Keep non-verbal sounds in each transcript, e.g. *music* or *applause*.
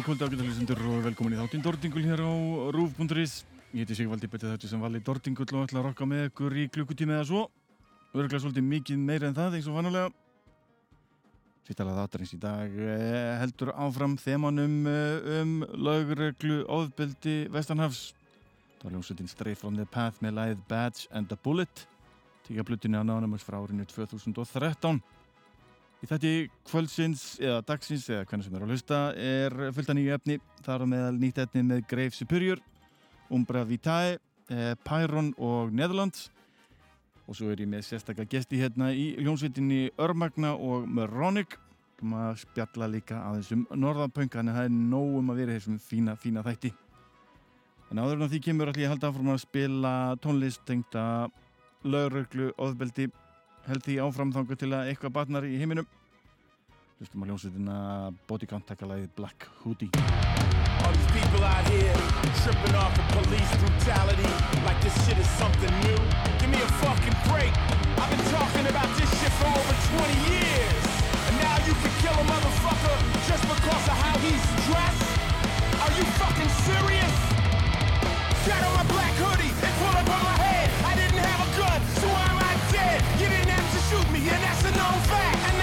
Góða kvöldi ágættarlýsendur og velkomin í þáttinn Dordingul hér á Rúf.is Ég heiti Sigvaldi betið þetta sem vali Dordingul og ætla að rokka með ykkur í klukkutími eða svo. Örglega svolítið mikið meira en það eins og vannulega Sýttalega þáttarins í dag eh, heldur áfram þemanum eh, um lögreglu ofbeldi Vestanhafs. Það var ljómsveitin Straight from the Path með læð Badge and a Bullet. Tíka blutinu á nánumars frá árinu 2013 Í þætti kvöldsins eða dagsins eða hvernig sem er að hlusta er fullt að nýju efni. Það eru meðal nýtt efni með Greif Superior, Umbra Vitae, eh, Pyron og Netherlands. Og svo er ég með sérstaklega gesti hérna í ljónsvitinni Örmagna og Meronic. Kom að spjalla líka um að þessum norðanpönga en það er nógum að vera þessum fína, fína þætti. En áður en því kemur allir að halda áfram að spila tónlist tengta lauröglu, ofbeldi held því áframþangu til að eitthvað batnar í heiminum. Hlustum á ljónsutina Bodycount takkalæði Black Hoodie. All these people out here tripping off of police brutality like this shit is something new. Give me a fucking break. I've been talking about this shit for over 20 years. And now you can kill a motherfucker just because of how he's dressed? Are you fucking serious? Shadow a black hoodie and pull up on my head. shoot me, and that's a known fact.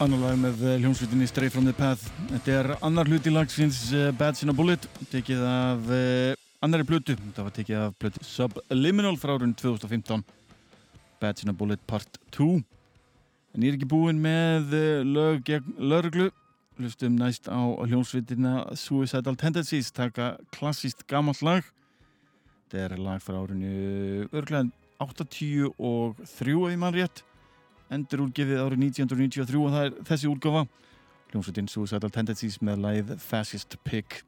Annar lag með eh, hljómsveitinni Stray from the Path. Þetta er annar hluti lagsins uh, Bats in a Bullet, tekið af uh, annari plötu. Þetta var tekið af plötu Subliminal frá árun 2015. Bats in a Bullet part 2. En ég er ekki búinn með lög gegn lörglu. Hlustum næst á hljómsveitina Suicidal Tendencies, taka klassíst gammalt lag. Þetta er lag frá árunni örglega 83 ef ég mann rétt endur útgefið árið 1993 og það er þessi útgafa hljómsveitin Suicidal Tendencies með lagið Fascist Pig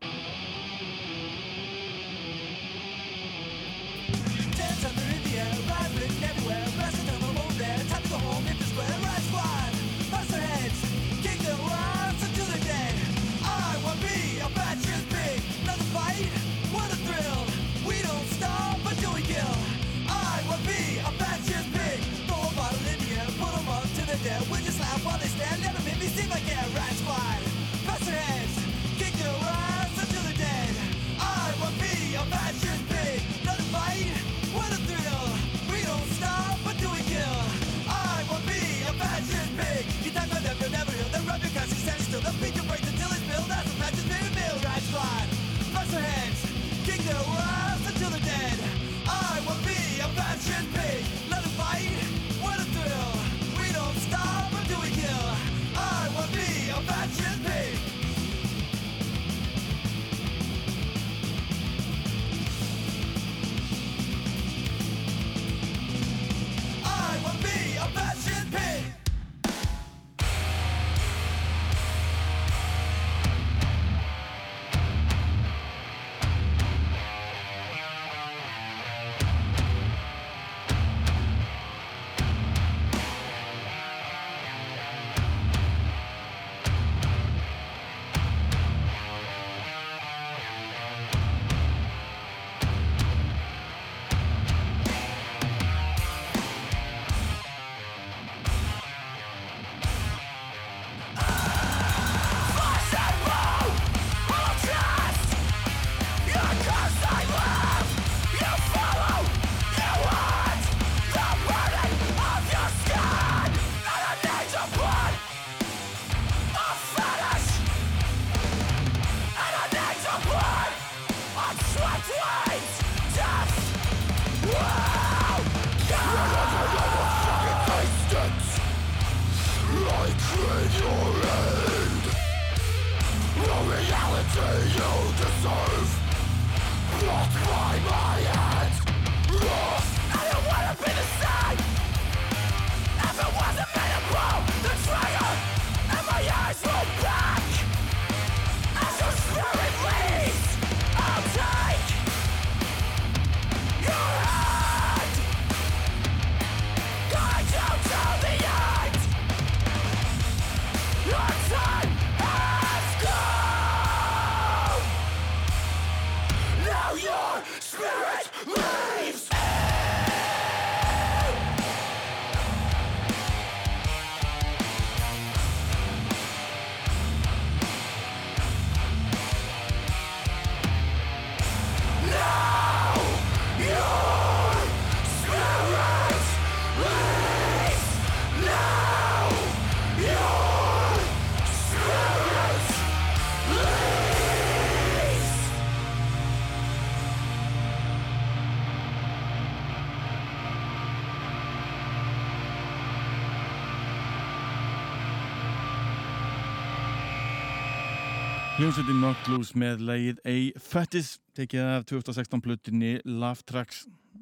Hljómsveitin Loose með lagið A Fetish tekið af 2016 plötunni Love Tracks.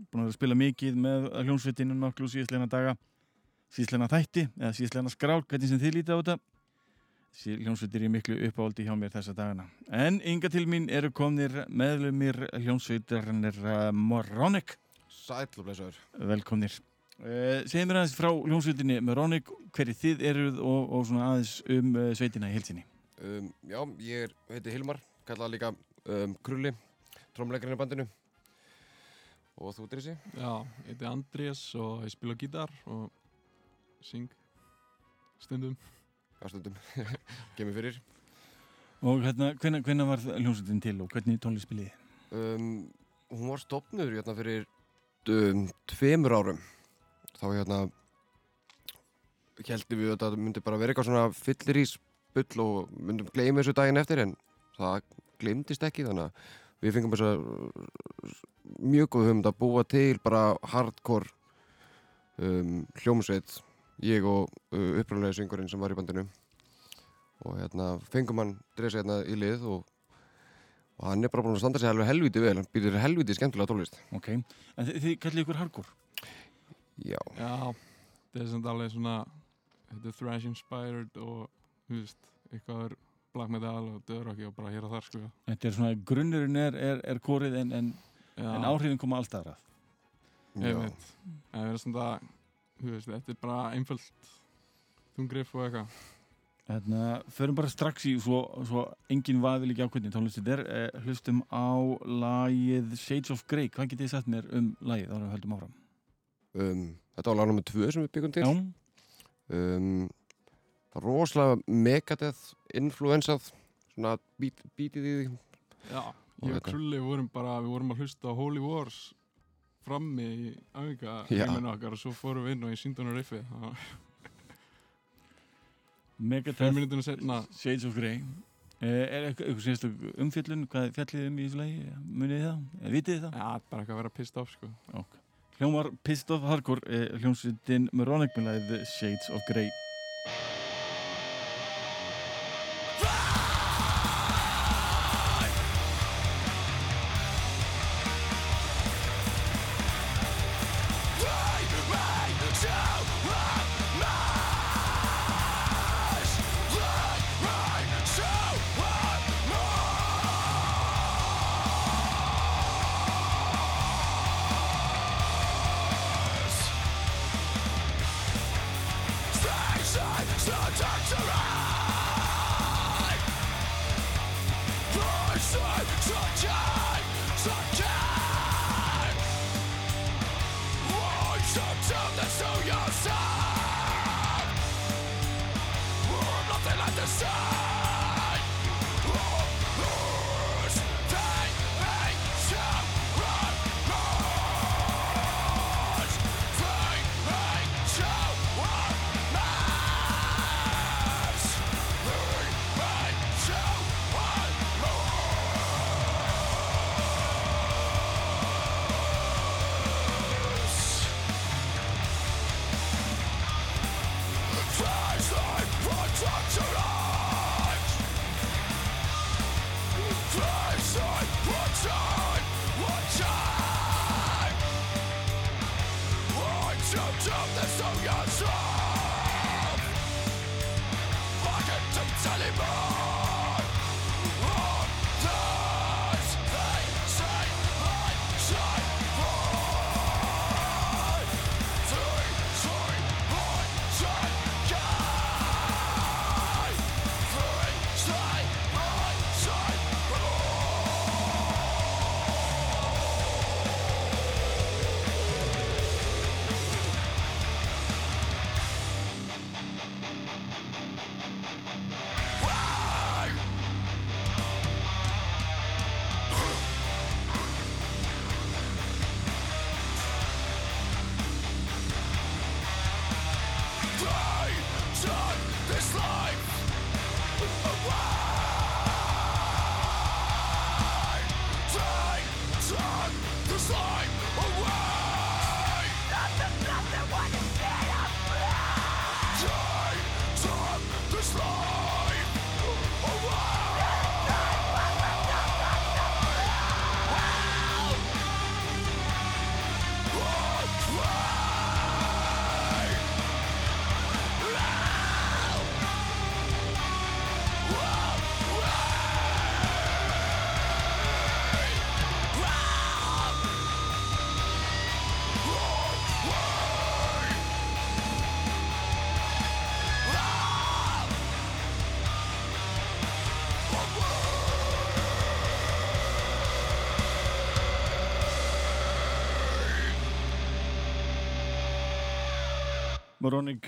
Búin að spila mikið með hljómsveitinu Knocked Loose síðastleina daga. Síðastleina þætti eða síðastleina skrál, hvernig sem þið lítið á þetta. Hljómsveitir er miklu uppáhaldi hjá mér þessa dagana. En ynga til mín eru komnir meðlumir hljómsveitarnir uh, Moronic. Blessaður. velkomnir. Uh, segjum mér aðeins frá hljómsveitinni Moronic hverju þið eruð og, og svona aðeins um uh, sveitina í heilsinni Um, já, ég er, heiti Hilmar, kallað líka um, Krulli, trómleikarinn í bandinu. Og þú Drissi? Já, ég heiti Andrés og ég spila gítar og syng stundum. Já, stundum. *laughs* Kemur fyrir. og hérna, hvenær, hvenær var hljómsveitin til og hvernig tónlist spiliði? Um, hún var stopnur hérna fyrir um, tveimur árum. Þá hérna heldum við að þetta myndi bara vera eitthvað svona fyllir í spull og myndum gleyma þessu daginn eftir en það glemdist ekki þannig að við fengum þess að mjög góð hugmynd að búa til bara hardcore um, hljómsveit ég og uh, upprænlega syngurinn sem var í bandinu. Og hérna fengum hann dresa hérna í lið og, og hann er bara búin að standa sig alveg helviti vel hann býður helviti skemmtilega tónlist. Ok, en þið, þið kallið ykkur hardcore? Já, Já, þetta er samt alveg svona þetta er thrash inspired og þú veist, eitthvað er black metal og döðrocki og bara hér og þar sko. Þetta er svona, grunnurinn er, er, er kórið en, en, en áhrifin koma alltaf að. Ég veit En við erum svona, þú veist, þetta er bara einföld þungrif og eitthvað. Hérna, förum bara strax í svo, svo engin vaðil ekki ákveðin tónlist þetta er, eh, hlustum á lagið Shades of Grey, hvað getið þið sagt mér um lagið? Ára við höldum áfram? Um, þetta var lag nummer tvö sem við byggum til. Já, um, það rosalega megadeth influensað svona bít, bítið í því. Já, ég og Krulli vorum bara, við vorum að hlusta á Holy Wars frammi í Já. heiminu okkar og svo fórum við inn og ég síndi hann var *laughs* Fimm Megadeth Shades of Grey. Eh, Er eitthvað, umfjöllun, hvað er fjallið um í þessu lagi? Munið þið það? Eh, Vitið þið það? Já, bara eitthvað að vera pissed off sko. Hljómar Pissed of Hardcore, eh, hljómsveitin Moronic með lagið Shades of Grey Moronic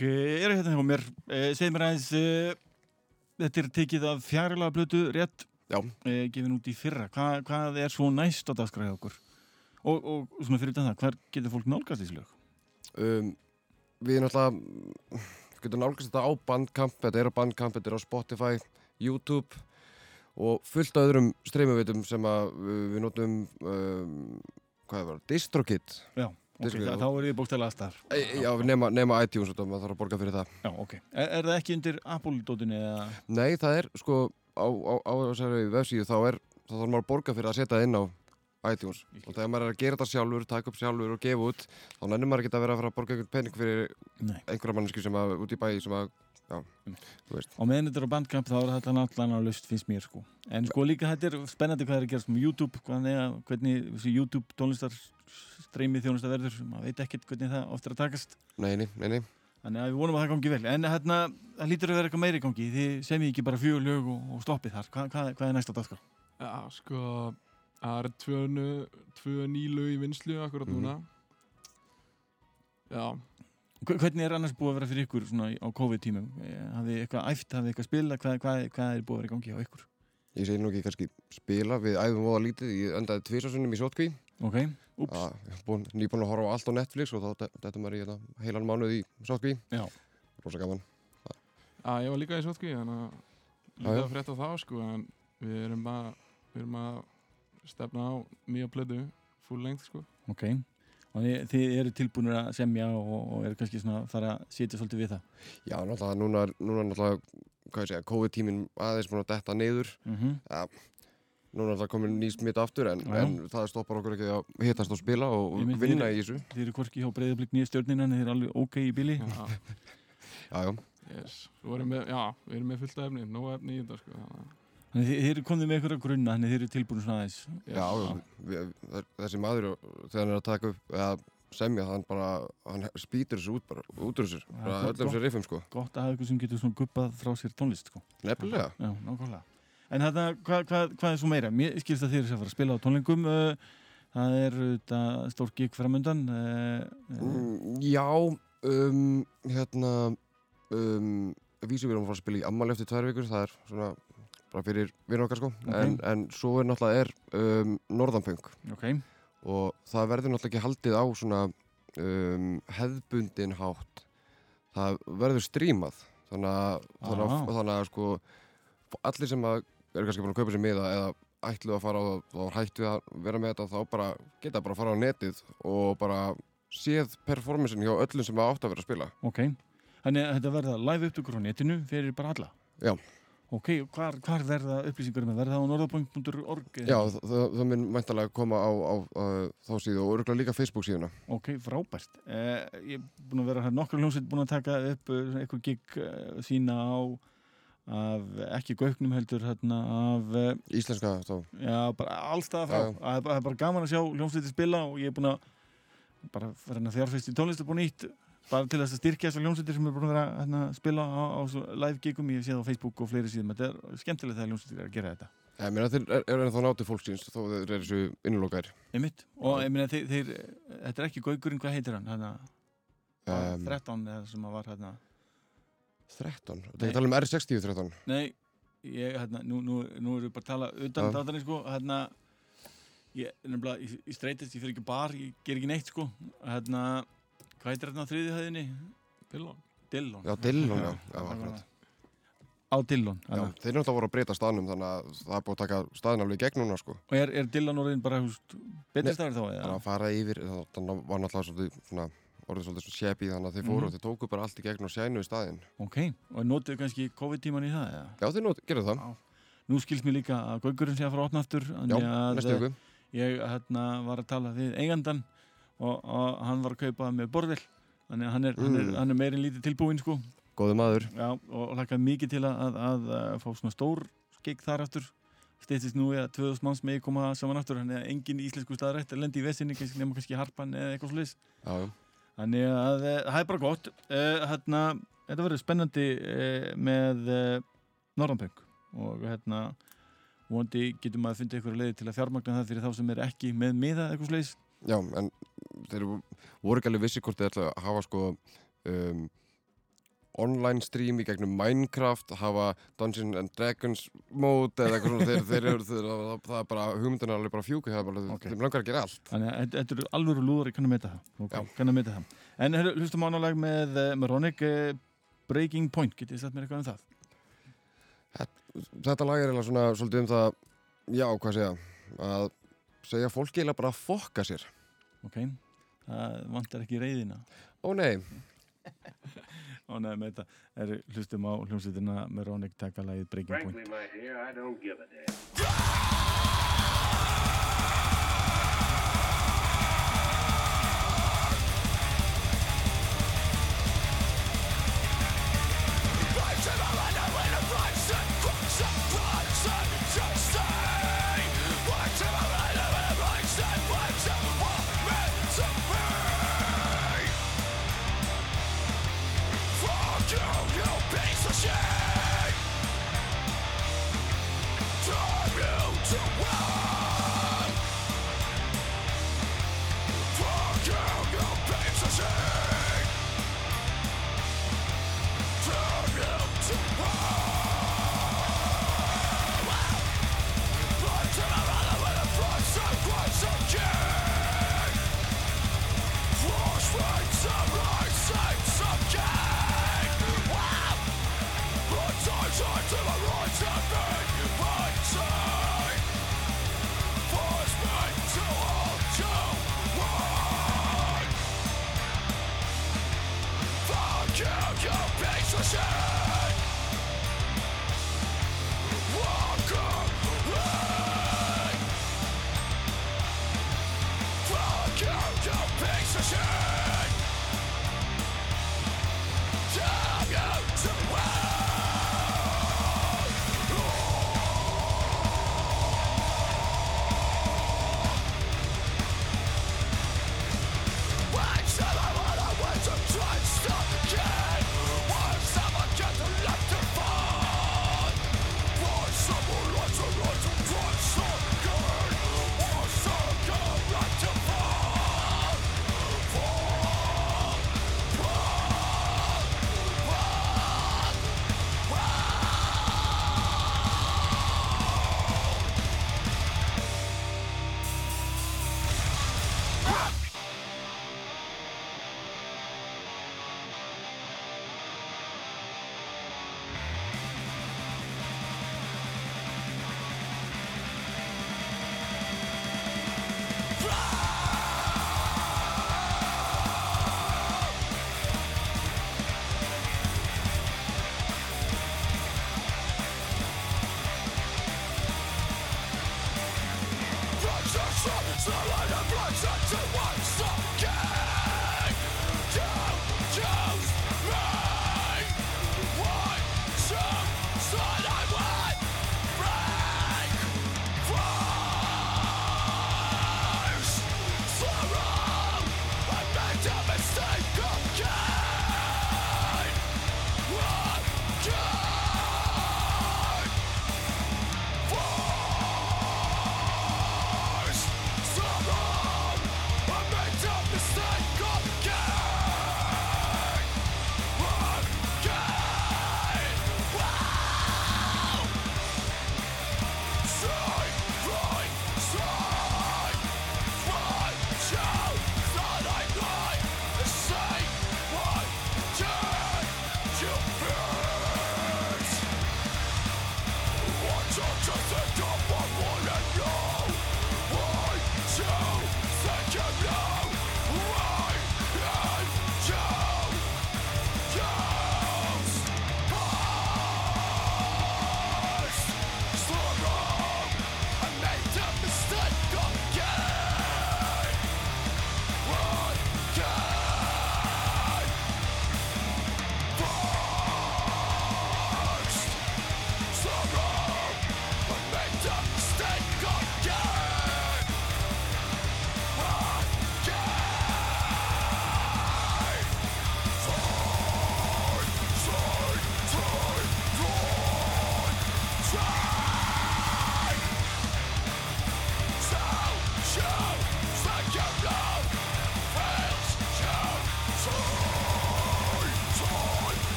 eh, eru hérna hjá mér. Eh, segð mér aðeins eh, þetta er tekið af fjarilega blötu rétt? Já. gefin út í fyrra. Hva, hvað er svo næst á dagskræði okkur? Og, og svona fyrir það hver getur fólk nálgast þessi lög? Um, við náttúrulega getur nálgast þetta á Bandcamp, þetta er á Bandcamp, þetta er á Spotify, YouTube og fullt af öðrum streymuveitum sem að við notum, um, hvað var, DistroKid. Já, ok, Diskið, það, já. þá er ég bókstæðlega aðstæðar. E, já, nema, nema iTunes, þetta, maður þarf að borga fyrir það. Já, ok. Er, er það ekki undir Apple-dótinu eða? Nei, það er sko á, þessari vefsíðu þá er þá þarf maður að borga fyrir að setja það inn á iTunes og þegar maður er að gera þetta sjálfur, taka upp sjálfur og gefa út þá nennir maður ekki að vera að fara að borga einhvern pening fyrir Nei. einhverja manneski sem að út í bæ sem að, já, þú veist Og meðan þetta er á Bandcamp þá er þetta náttúrulega lust finnst mér sko. En sko líka þetta er spennandi hvað er að gerast með YouTube, hvernig, hvernig YouTube tónlistar streymið þjónust að verður, maður veit ekkert hvernig það oft er að takast. Nei, nei, nei, nei. Þannig að við vonum að það gangi vel. En hérna, það lítur að vera eitthvað meiri í gangi. Þið semið ekki bara fjögur lög og, og stoppið þar. Hvað, hvað, hvað er næsta dagskrá? Já, sko, það er tvö, nýlu í vinslu akkurat Mhm. núna. Já, Hve- Hvernig er annars búið að vera fyrir ykkur svona á COVID-tímum? Hafið eitthvað æft, hafið eitthvað spila? Hvað, hvað, hvað er búið að vera í gangi á ykkur? Ég segi nú ekki kannski spila, við æfum voða lítið, ég endaði tvisasunum í sótkví Ok, úps. búin, nýbúin að horfa á allt á Netflix og þá þetta maður í þetta heilan mánuð í sótkví Já. Rosa gaman að ég var líka í sótkví, þannig að Já, líka já. að frétta þá, sko, en við erum bara, við erum að stefna á nýja plödu, full length, sko. Ok. Og þið, þið eru tilbúinir að semja og, og eru kannski svona að fara að setja svolítið við það. Já, náttúrulega, núna, er- núna náttúrulega, hvað ég segja, COVID-tíminn aðeins búin að detta niður Mm -hmm. Núna er það komin ný smitt aftur en, en það stoppar okkur ekki að hittast og spila og Ég mynd, vinna þið- í þessu. Þið eru hvorki hjá breyðablík nýja stjórnina en þið eru alveg ok í bíli. Já, *laughs* Já, já. yes. Já, við erum með fullt af efni, nóg efni í þetta, sko. þannig að- eru komið með einhverja grunna, þannig þið eru tilbúin svona aðeins. Yes. Já, já. Við, þessi maður, þegar hann er að taka upp, eða semja, hann bara, hann spýtur þessu út bara, út úr þessu, bara öllum sér riffum, sko. Gott að hafa eitthvað sem getur svona guppað frá sér tónlist, sko. Nefnilega. Já, nákvæmlega. En þetta, hvað, hvað, hvað er svo meira? Mér skilst að þið eru að fara að spila á tónlingum. Það er stór gig framöndan. Mm, já, um, hérna, um, við erum að fara að spila í ammali eftir tvær vikur, það er svona bara fyrir vinur okkar, sko. Ok. En, en svo er náttúrulega er um, Norðanpunk. ok, og það verður náttúrulega ekki haldið á svona um, hefðbundin hátt það verður strímað þannig að, þannig að, Ah. þannig að sko, allir sem að eru kannski búin að kaupa sér miða eða ætlu að fara á það og hættu að vera með þetta þá bara geta bara að fara á netið og bara séð performancein hjá öllum sem að átt að vera að spila ok. Þannig að þetta verða live upptökur á netinu fyrir bara alla. Já. Ok, hvar, hvar verða upplýsingar með? Verða það á norðapunkt.org? Já, það, það, það mun mæntalega koma á, á, á þá síðu og örgulega líka Facebook síðuna Ok, frábært. Eh, ég er búin að vera hér nokkur hljómsveit búin að taka upp uh, einhver gig uh, sína á af, ekki gauknum heldur hérna af, uh, Íslenska þá já, bara allstað frá. Já. Það er bara- bara gaman að sjá hljómsveiti spila og ég er búin að bara vera hérna þjárfæst í tónlist búin nýtt bara til þess að styrkja þessar hljómsveitir sem er búin að vera hérna, að spila á, á live gigum, ég sé það á Facebook og fleiri síðum. Þetta er skemmtilegt þegar hljómsveitir er að gera þetta. Ég meina þeir eru er ennþá nátið fólksins þó þeir eru þessu innlokaðir Einmitt. Og ég meina, þeir, þeir, þetta er ekki gaukurinn, hvað heitir hann? Hérna, um, 13 eða sem að var hérna 13, þetta er ekki að tala um R60 13 Nei, ég, hérna, nú, nú, nú erum við bara að tala utan Já. þáttanir, sko, hérna, ég, nefnilega, ég, ég streytist, ég fyrir ekki bar, ég ger ekki neitt, sko, hérna, hvað heitir hérna á þriðju hæðinni? Dillon. Dillon. Já, Dillon, já, já, akkurat. Á Dillon, Já, þeir náttúrulega voru að breyta staðnum þannig að það er búið að taka staðin alveg í gegn núna sko. Og er, er Dillon orðin bara, húst, betri Nei, staður þá, bara eða? að fara yfir, þannig var náttúrulega svona, orðið svolítið svo shabby þannig að þeir fóru Mhm. og þeir tóku bara allt í gegn og sænu í staðin. Ok, og notuðu kannski COVID-tíman í það, eða? Já, þeir nú gerðu það. Nú skilst mér líka að Gaugurinn sé að fara opna aftur, Já, næstu viku. ég hérna, var að tala við eigandan og, og hann var að kaupa með borðel, þannig að hann er, hann er, Mm. hann er meirinn lítið tilbúinn, sko. Góðu maður. Já, og hlakkaði mikið til að, að, að, að fá svona stór skegg þar aftur steytist nú eða 2000 manns megi koma saman aftur þannig að engin íslensku staðrætt lendi í vesinni, nema kannski harpan eða eitthvað já. Þannig að eh, það er bara gott. Uh, hérna, þetta verður spennandi uh, með Norrandpöng og hérna vondi getum að finna einhverja leiði til að fjármagna það fyrir þá sem er ekki með miða eitthvað sliðis Já, en þeir voru ekki alveg vissi hvort þeir ætla að hafa sko um, online stream í gegnum Minecraft hafa Dungeons and Dragons mode eða eitthvað svona þeir, þeir eru þeir, það er bara hugmyndina alveg bara fjúku þeim okay. langar að gera allt. Þannig að þetta eru alvöru lúður, ég kannu meita það. Kannu meita það. En hlustum ánálag með eh, Maronic eh, Breaking Point, getið þið sett mér eitthvað um það? Þetta, þetta lag er svona svolítið um það já, hvað segja að segja fólk eða bara að fokka sér. Ok, það vantar ekki reyðina Ó nei ánæði með þetta. Er hlustum á hljómsveitina með Rónik takalægið Breaking Point.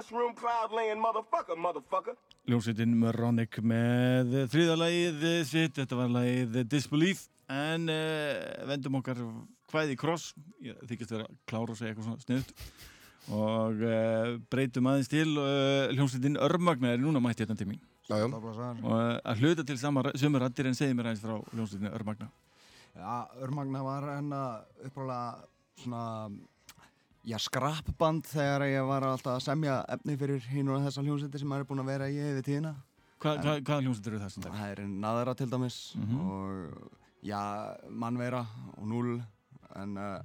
Mushroom cloud laying motherfucker, motherfucker. Ljónsveitin Moronic með þriða lagið sitt, þetta var lagið Disbelief. En uh, vendum okkar hvaði kross, ég þykist vera klár og segja eitthvað svona sniðut og uh, breytum aðeins til uh, hljónsveitin Örmagna er núna mætt hérna til mín. Já, já. Og uh, að hluta til sömur rættir en segið mér aðeins frá hljónsveitin Örmagna. Já, Örmagna var hérna uppráðlega svona já, skrappband þegar ég var alltaf að semja efni fyrir hinn og þessa hljómsveitir sem maður er búinn að vera í yfir tíðina. Hva, hva, Hvaða hljónsveitir eru það sem dag? Það er naðra til dæmis Mhm. og já, mannveira og núl en uh,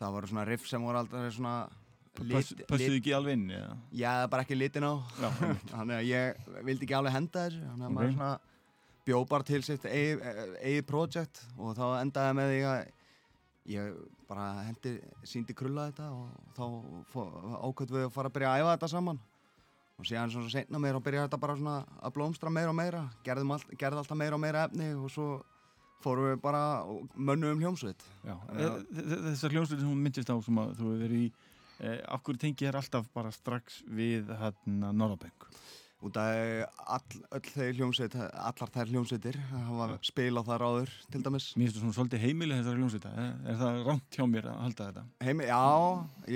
það voru svona riff sem voru alltaf svona Pössuðu ekki alveg inn? eða? Já, bara ekki litin á Já. *laughs* Þannig að ég vildi ekki alveg henda þessu Þannig að Ok. maður svona bjó bara til sitt eigið eigi projekt og þá endaði með því að ég bara hendi, síndi krulla þetta og þá ákvæmt við að fara að byrja að æfa þetta saman. Og síðan svona seinna meira og byrja þetta bara svona að blómstra meira og meira. Gerðum all, gerði alltaf meira og meira efni og svo fórum við bara og mönnum hljómsveit. Að- e- þe- þessar hljónsveitir sem hún myndist á sem að þú hefur verið í e, Akkur tengi er alltaf bara strax við hérna Norðabeng út af all, öll þeir hljómsveit allar þær hljómsveitir hafa spilað þar áður til dæmis Mér finnst þú svona svolítið heimileg þessar hljónsveita Er, er það rámt hjá mér að halda þetta? Heimi, já,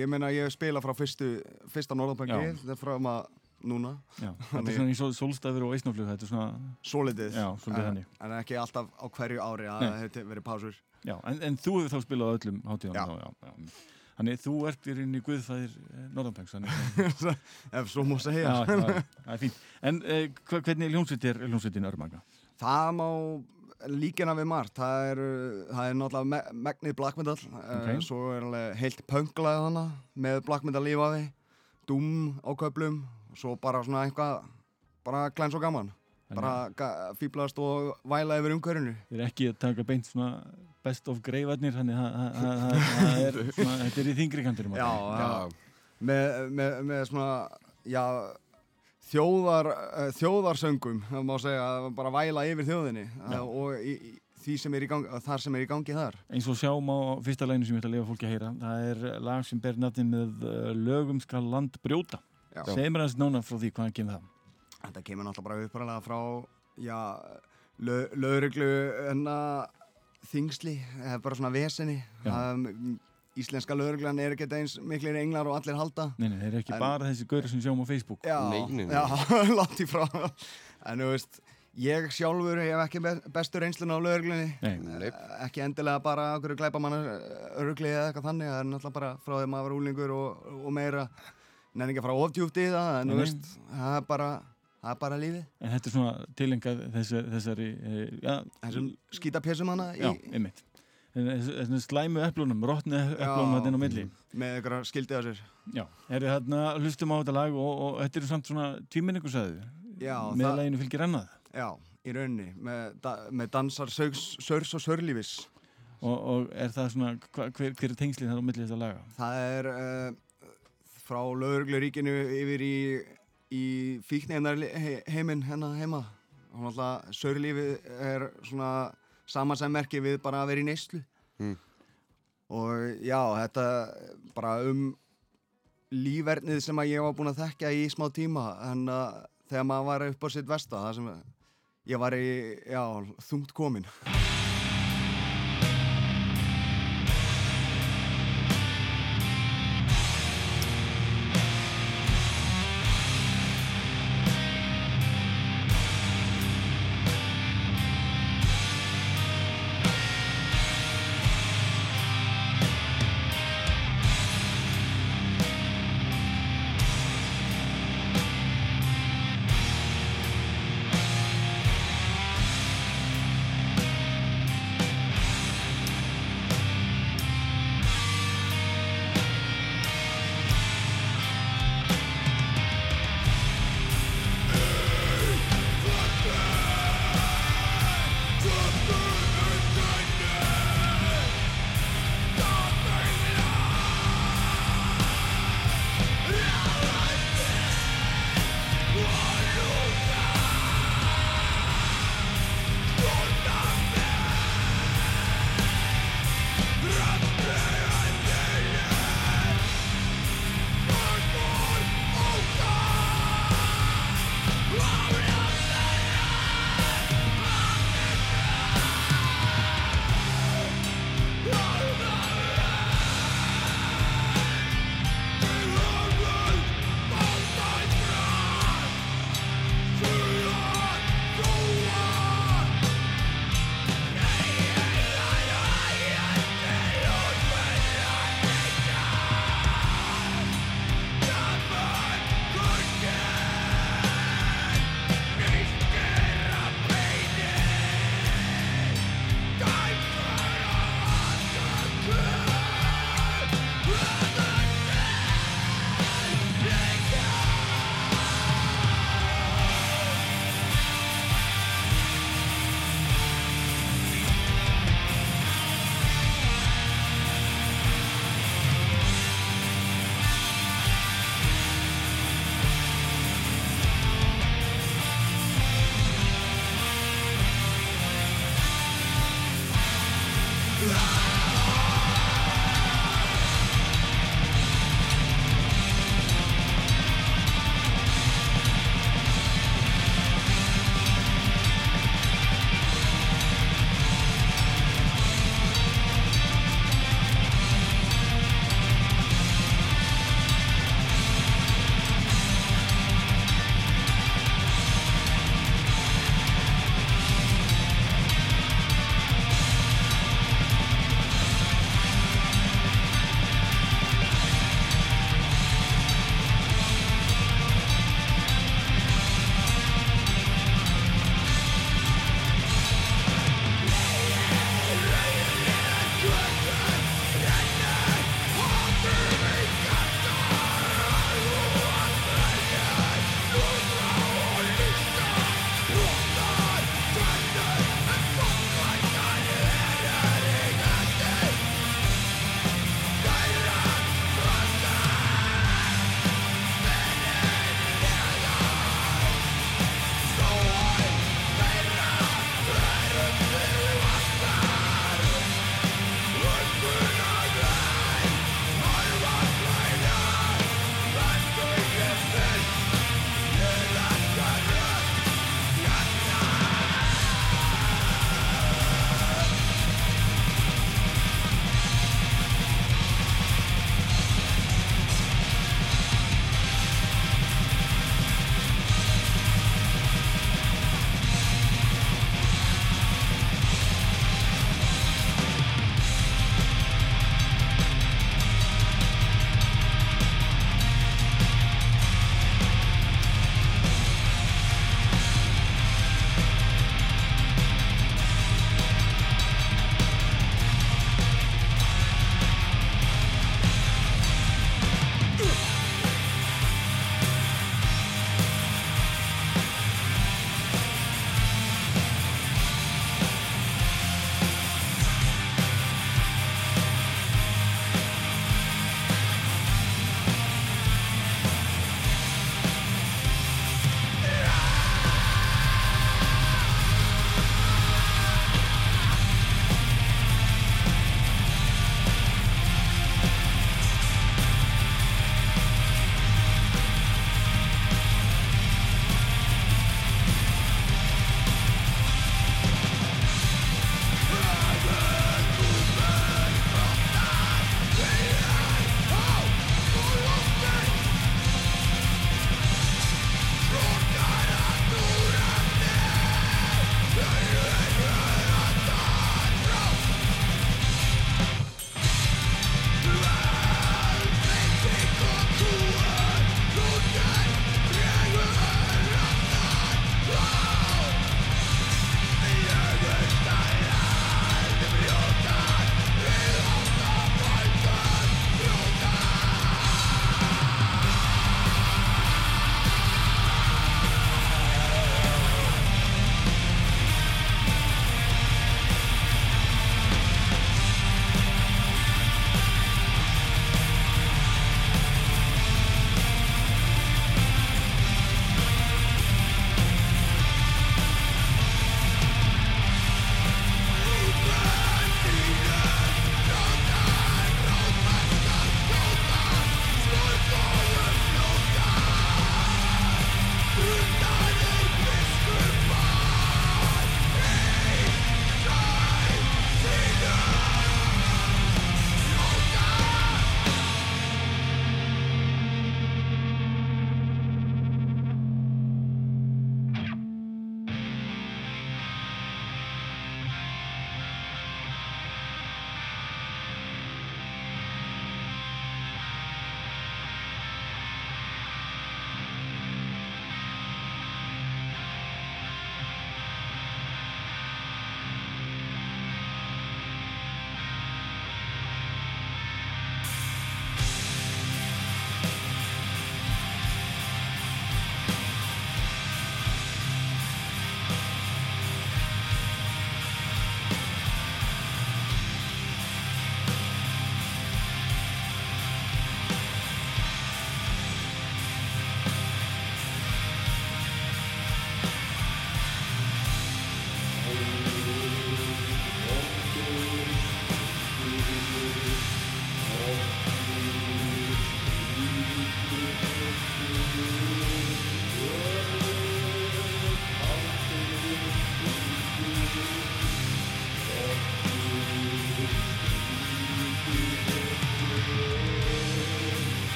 ég meina ég spila frá fyrstu, fyrsta Norðabanki, Já. þetta er frá maður núna, Já, *laughs* þetta er svona í sólstafur og eisnaflug Þetta er svona, solidið, já, en, en ekki alltaf á hverju ári að það hefur verið pásur. En, en þú hefur þá spilað á öllum já. Þannig þú ert í rauninni guðfæðir Norðabengs Þannig *laughs* Ef svo segja. Já, já, það er fínt En e, hva- hvernig hljónsveit er hljónsveitin Örmaga? Það má líkina við margt, það er, það er náttúrulega me megnið black metal, Ok. okay. svo er heilt pönglaðið hana með black metal lífaði, doom á köplum, svo bara svona eitthvað, bara glæns og gaman. Bara fíblast og væla yfir umhverjunu. Þið er ekki að taka beint svona best of greifarnir Þannig að er *laughs* þetta er í þingri kanturum Já, já. Með, með, með svona, já, þjóðar, uh, þjóðarsöngum, það má segja, að bara væla yfir þjóðinni Já. uh, og í, í, því sem er í gangi, þar sem er í gangi þar. Eins og sjáum á fyrsta læginu sem ég ætla að lifa fólki að heyra Það er lag sem ber nafni með uh, lögum skal land brjóta. Segir mér aðeins nána frá því hvaðan kemur það Þetta kemur náttúrulega bara uppræðlega frá, já, lö, lögreglu enna þingsli, er bara svona vesenni. Já. Um, íslenska lögreglan er ekkert eins miklir englar og allir halda. Nei, nei, þeir eru ekki En- bara þessi gauri sem við sjáum á Facebook Já, Nei, nei, nei. já, *laughs* látt í frá. En þú veist, ég sjálfur hef ekki be- bestu reynslun á lögreglunni. Nei, Nei. ekki endilega bara okkur glæpa manna örugli eða eitthvað þannig, það er náttúrulega bara frá því maður var úlingur og, og meira nefn ekki að fara ofdjúpt í það, en þú veist, það er bara, það er bara lífið. en þetta er svona tilengað þessari, þessari e, já, Þessum skítapjessum hana í, já, einmitt Þessari slæmu eplunum, rótni eplunum þetta inn á milli með ykkur skildið á sér. Já, eru hérna, hlustum á þetta lag og, og þetta eru samt svona tvíminningu sagðu Já, með það- laginu fylgir annað Já, í rauninni, með, da, með dansar sörs, sörs og sörlífis. og, og er það svona, hva, hver, hver er tengslinn þar á milli þessa laga? Það er uh, frá lögregluríkinu yfir í, í fíknefnar heiminn hennar heima. Og náttúrulega sörlífið er svona samansemmerki við bara að vera í neyslu. Mm. Og já, þetta bara um lífernið sem að ég var búinn að þekka í smá tíma. En uh, þegar maður var upp á sitt vesta, það sem ég var í, já, þungt komin.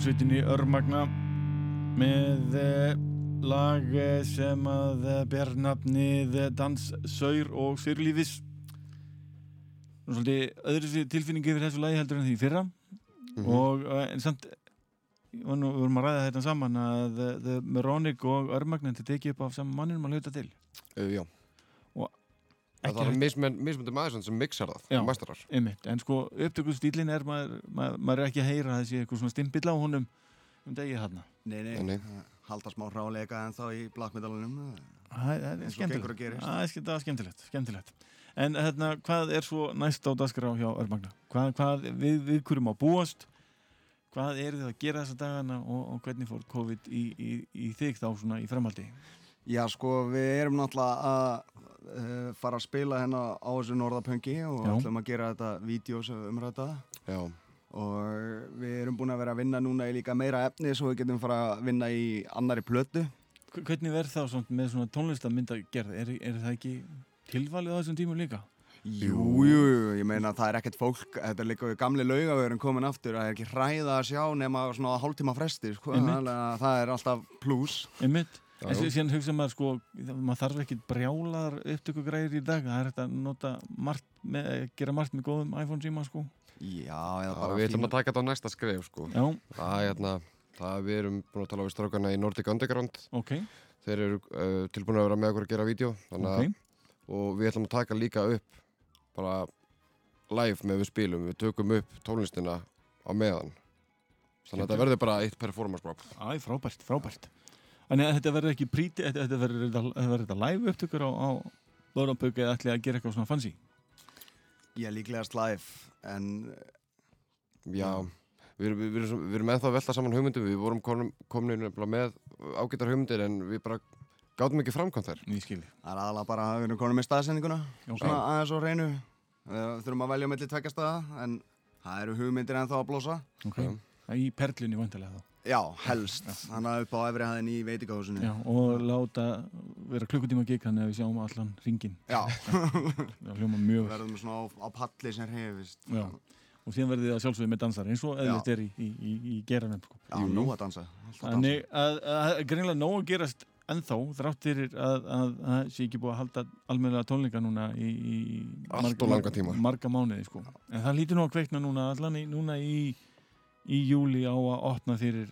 Hljónsveitinni Örmagna með eh, lag sem að eh, ber nafnið eh, Dans, Saur og Sörlífis. Nú svolítið öðru tilfinning yfir þessu lagi heldur en því fyrra Mhm. og eh, en samt og nú við vorum að ræða þetta saman að The Moronic og Örmagna þetta tekið upp af saman manninum að hluta til. Uh, já. Og Það ekki er hægt- mismund, mismundi maður sem mixar það, Já. mæstarar. Einmitt, en sko upptökustílinn er maður, maður, maður er ekki að heyra þessi eitthvað svona stimpill á honum um degið þarna. Nei, nei, Nei, nei. halda smá hráleika en þá í black metalunum Það er- er skemmtilegt. Það er er skemmtilegt, skemmtilegt. En hérna, hvað er svo næst á dagskrá hjá Örmagna? Hvað, hvað við, við hverjum á búast? Hvað eru þið að gera þessa dagana og, og hvernig fór COVID í, í, í þig þá svona í framhaldi? Já, sko, við erum náttúrulega að uh, fara að spila hérna á þessu norðapöngi og Já. ætlum að gera þetta vídeo sem umræta Já. og við erum búin að vera að vinna núna í líka meira efni svo við getum fara að vinna í annari plötu Hv- Hvernig verð þá svona, með svona tónlistamynda gerð? Er, er það ekki tilvalið á þessum tímum líka? Jú, jú, jú, ég meina það er ekkert fólk, þetta er líka við gamli laugavöðurinn komin aftur, það er ekki hræða að sjá nema svona hálftíma fresti, sko, það er alltaf pluss. En síðan hugsa maður sko, maður þarf ekki brjálar upptökugræðir í dag, það er hægt að nota margt, með, gera margt með góðum iPhone síma sko. Já, eða Já, bara við ætlum að taka þetta á næsta skref, sko. Já, Það er hérna, það við erum búin að tala við strákana í Nordic Underground. ok, Þeir eru uh, tilbúin að vera með okkur að gera vídeo. Þannig að, ok. og við ætlum að taka líka upp bara live með við spilum. Við tökum upp tónlistina á meðan. Þannig að þetta verður bara eitt performance bara. Æ, frábært, frábært. Þannig að þetta verður ekki príti, þetta, þetta verður þetta, live upptökur á, á Lóðanpöku eða ætli að gera eitthvað svona fancy. Ég líklegast live, en Já, við við, erum, við erum ennþá að velta saman hugmyndum. Við vorum nefnilega með ágætar hugmyndir en við bara gátum ekki framkvæmt þær. Ég skilji. það er aðalega bara að við erum konum með staðsendinguna, svona aðeins og reynu. Við þurfum að velja á milli tveggjastöða, en það eru hugmyndir ennþá að blósa. Ok, það er í perlunni vantilega þá. Já, helst, þannig að upp á efri hæðin í veitingahúsinu. Já, og láta vera klukkutíma gig hann ef við sjáum allan ringin. Já, *laughs* Það hljóma mjög vel. verðum svona á, á palli sem hefist. Já. Og síðan verðið þið að sjálfsögðu með dansar eins og eðlist Já. er í, í, í, í geranum. Sko. Já, nú að dansa. alltaf dansa. Þannig að, að, að greinlega nóg að gerast ennþá þrátt fyrir að það sé ekki búið að halda almennilega tónleika núna í, langan tíma. marga mánuði sko. en það lítur nú að kveikna núna allan í, núna í, í júli á að opna fyrir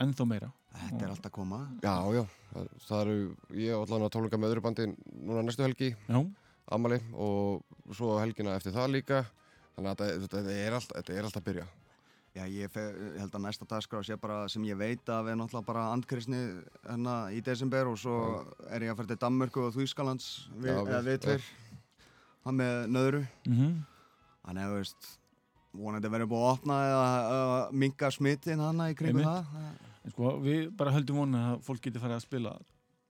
ennþá meira. Þetta er alltaf að koma. Já, já, það, það eru, ég á allan að tónleika með öðru bandi núna næstu helgi, Já, Amali, og svo helgina eftir það líka, þannig að þetta, þetta, er, allt, þetta er alltaf að byrja. Já, ég, fe, ég held að næsta dagskrá sé bara sem ég veit að við náttúrulega bara andkristni hérna í desember og svo er ég að fara til Danmörku og Þýskalands við, Já, eða við- við tveir. Hann með nöðru. Mm þannig að veist vonandi verður búið að opna eða uh, minga smittin hann í Einmitt. það en sko við bara höldum vona að fólk geti farið að spila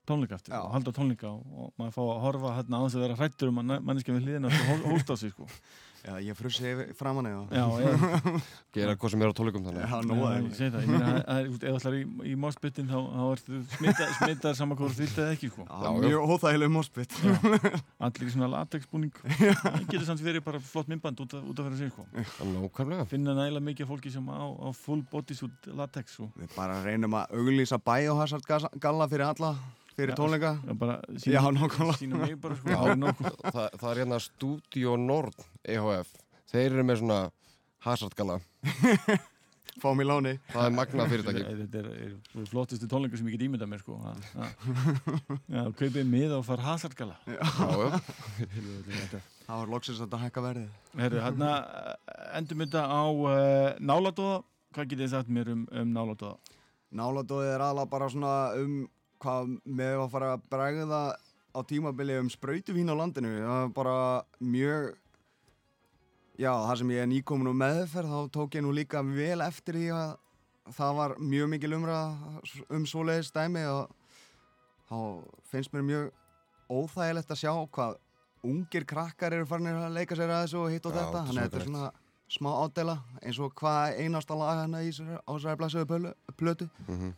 tónleika eftir og halda tónleika og, og maður fá að horfa hérna á þess að vera hrættur um að manneskja við hliðina að hósta á sig sko. *laughs* Já, ég frussi yfir framan eða *laughs* Gera hvað sem er á tónleikum þannig. Já, að ég segi það, ég meina, er, þú ætlar í, í mospittin þá, þá ertu smittar, *laughs* smittar saman hvort þú vilt eða ekki, sko. Já, mjög óþægileg móspitt *laughs* Allir í svona latexbúning, það getur samt verið bara flott myndband út, út að vera sig, sko. Nákvæmlega. Finna nægilega mikið af fólki sem á, á full bodysuit latex, sko. Við bara reynum að auglýsa biohazard gas- galla fyrir alla fyrir tónleika Já, bara Já, nákvæmlega. Bara, sko. Já. það það er hérna Studio Nord EHF. Þeir eru með svona hazardgala. *laughs* Fá mér láni Það er magnað fyrirtæki. Þetta er, er, er flottustu tónleikur sem ég get ímyndað mér, sko. *laughs* Kaupið mið og far já. *laughs* Það var loksins að þetta hækka Herru, hérna endum þetta á uh, náladóða. Hvað getið þið sagt mér um, um náladóða? Náladóðið er alveg bara svona um hvað með að fara að bregða á tímabili um sprautuvín á landinu. Það er bara mjög já, það sem ég er nýkomin úr meðferð þá tók ég nú líka vel eftir því að það var mjög mikil umræða um svoleiðis dæmi og þá finnst mér mjög óþægilegt að sjá hvað ungir krakkar eru farinir að leika sér að þessu og hitt og Já, þetta. Þannig að þetta er svona smá ádela eins og hvað einasta lag hérna í þessari- á þessari blæsöðu plötu. Mhm.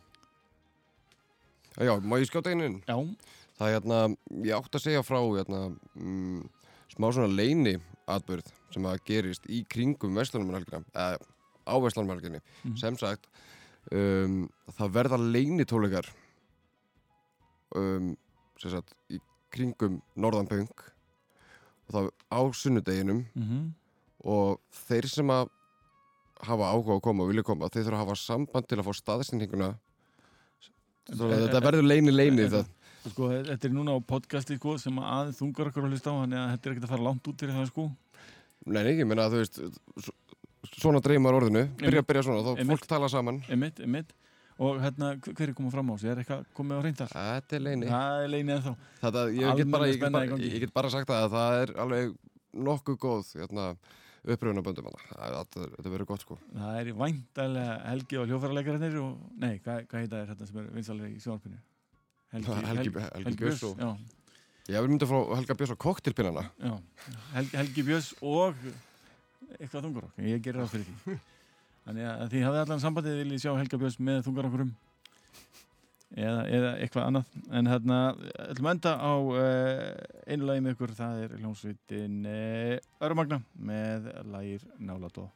Já, má ég skjóta einu inn? Já, Það er hérna, ég átt að segja frá hérna, mm, smá svona leini atbyrð sem að gerist í kringum Vestlunum um helgina. Eða, á Vestlandmarginni Mhm. sem sagt um, það verða leinitóleikar um, sem sagt í kringum Norðanpöng og það á sunnudeginum Mhm. og þeir sem að hafa áhuga að koma og vilja koma þeir þurfa að hafa samband til að fá staðsendinguna þetta verður leini leini það Sko, þetta er núna á podcasti sko, sem að þungar okkur að hlusta á þannig að þetta er ekkert að fara langt út fyrir það sko. Nei, ég meina að þú veist svona dreymar orðinu, byrja að byrja svona þá fólk tala saman Emitt, emitt. Og hérna, hver er komið fram á sig? Er eitthvað komið á reynd þar? Þetta er leini Það er leinið ennþá. Þetta, ég, ég, ég get bara sagt að það er alveg nokkuð góð hérna, uppröfunaböndum þetta, verður gott sko Það er væntalega Helgi og hljófaralegarnir og, nei, hvað, hvað heita er þetta sem er vinsalega í sjónarpinu? Helgi, Helgi, Helgi Björns og Já, Ég vil mynda frá Helga Björns og koktelpinnana já. Helgi, Helgi Björns og eitthvað þungarokk. Ég gerir það fyrir því. *laughs* Þannig að því hafði allan sambandið viljið sjá Helga Björns með þungarokkurum eða, eða eitthvað annað. En hérna, ætlum að enda á uh, einu lagi með ykkur, það er hljómsveitin uh, Örmagna með lagir Náladó.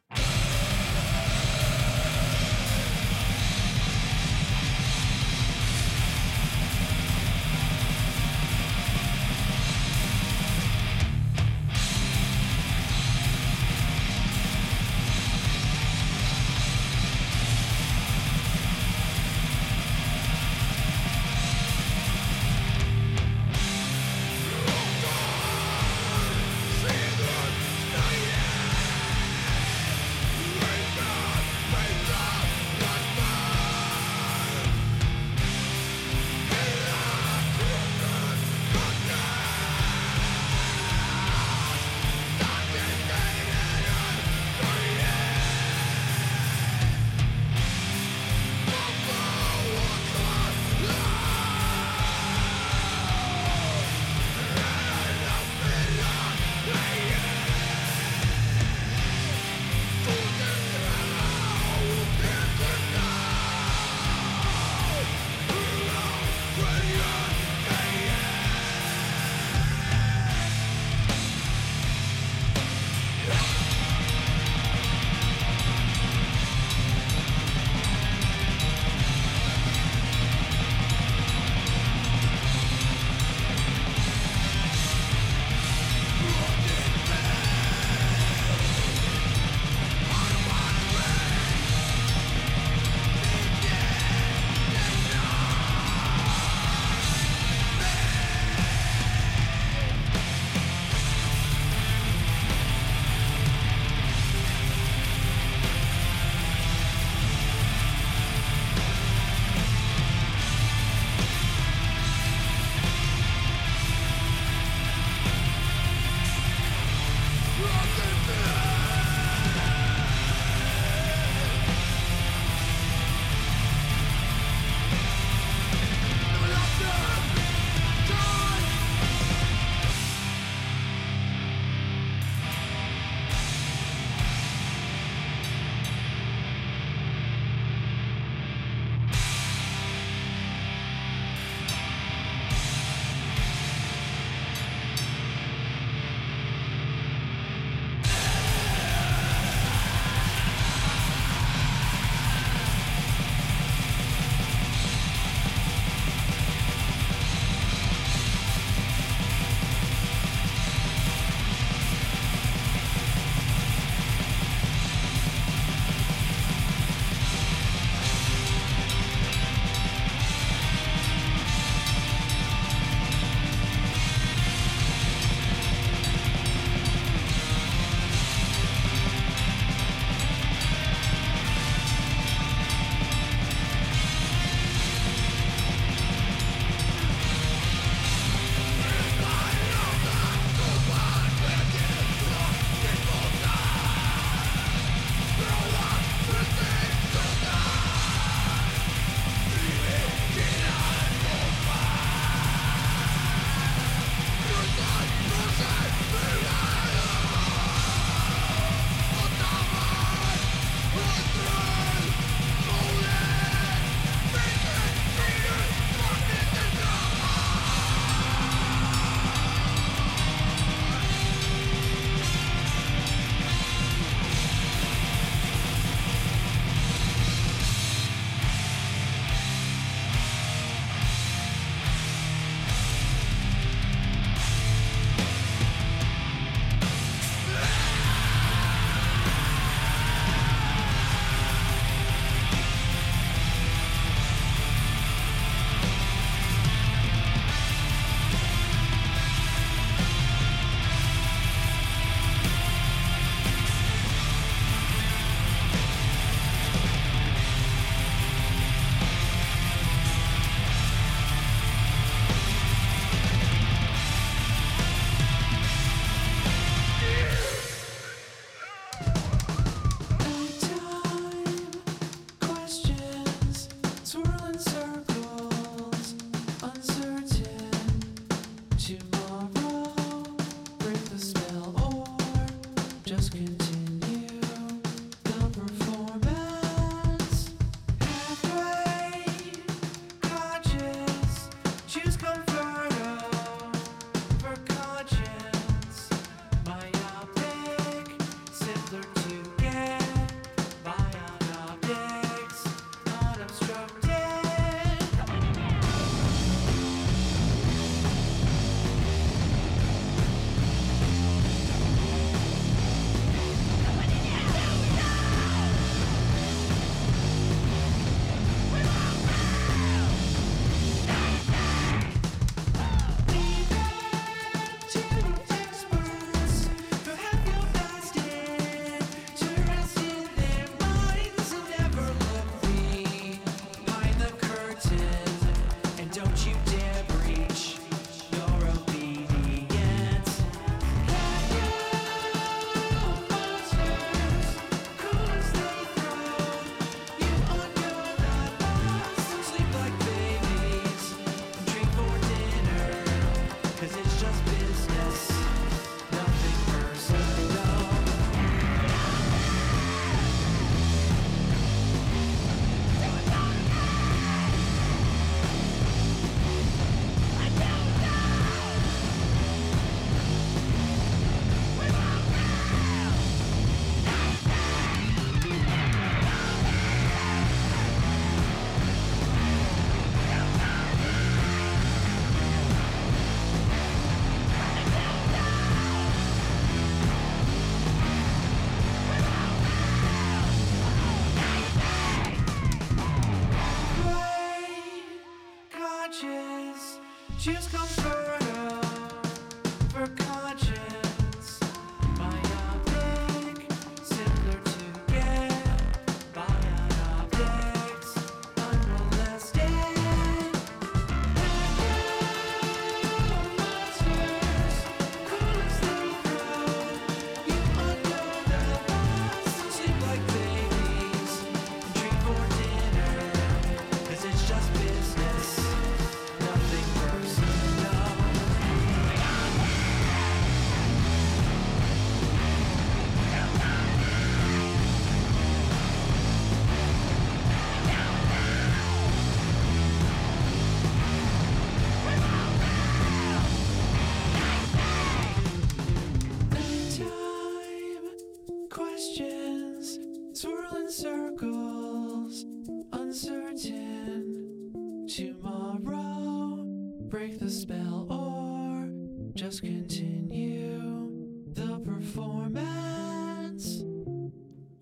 The spell or just continue the performance.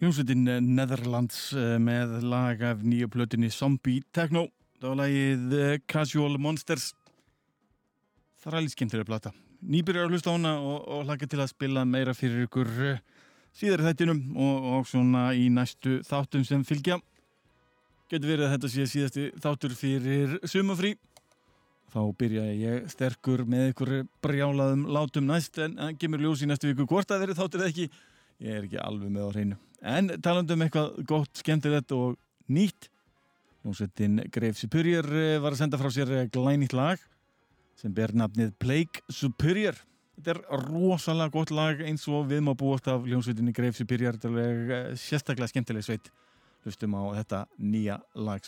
Hljómsveitin eh, Netherlands eh, með lag af nýju plötinni Zombie Techno. Það var lagið eh, Casual Monsters. Það er alveg skemmtilega plata. Nýbyrjar að hlusta á hana og, og hlaka til að spila meira fyrir ykkur síðar í þættinum og, og svona í næstu þáttum sem fylgja. Getur verið að þetta sé síðasti þáttur fyrir sumafrí. Þá byrja ég sterkur með ykkur brjálaðum látum næst en það kemur ljós í næstu viku hvort það verið þáttur eða ekki. Ég er ekki alveg með á hreinu. En talandi um eitthvað gott, skemmtilegt og nýtt. Ljónsettin Greif Superior eh, var að senda frá sér eh, glænýtt lag sem ber nafnið Plague Superior. Þetta er rosalega gott lag eins og við má búast af ljónsveitinni Greif Superior. Þetta er eh, sérstaklega skemmtileg sveit. Hlustum á þetta nýja lag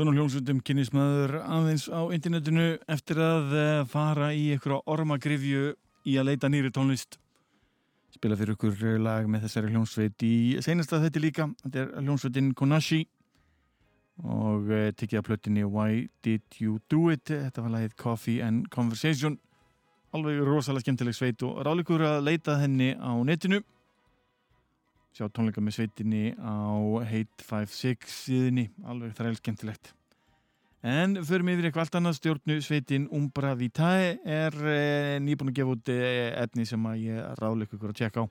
Svona hljómsveitum kynnist maður aðeins á internetinu eftir að eh, fara í einhverja ormagrifju í að leita nýri tónlist. Spila fyrir ykkur lag með þessari hljómsveit í seinasta þetta líka. Þetta er hljómsveitin Konashi og uh, tikið að plötinni Why Did You Do It? Þetta var lagið Coffee and Conversation. Alveg rosalega skemmtileg sveit og ráleikur að leita henni á netinu. Sjá tónleika með sveitinni á Hate 56 síðinni, alveg þræl skemmtilegt. En förum yfir eitthvað allt annað stjórnu sveitin Umbra Vitae er e, nýbúin að gefa út e, efni sem að ég ráleik ykkur að tjekka á.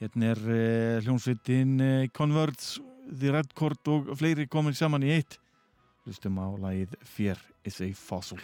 Hérna er e, hljómsveitin e, Converts, The Red Chord og fleiri komin saman í eitt. Hlustum á lagið Fear is a Fossil.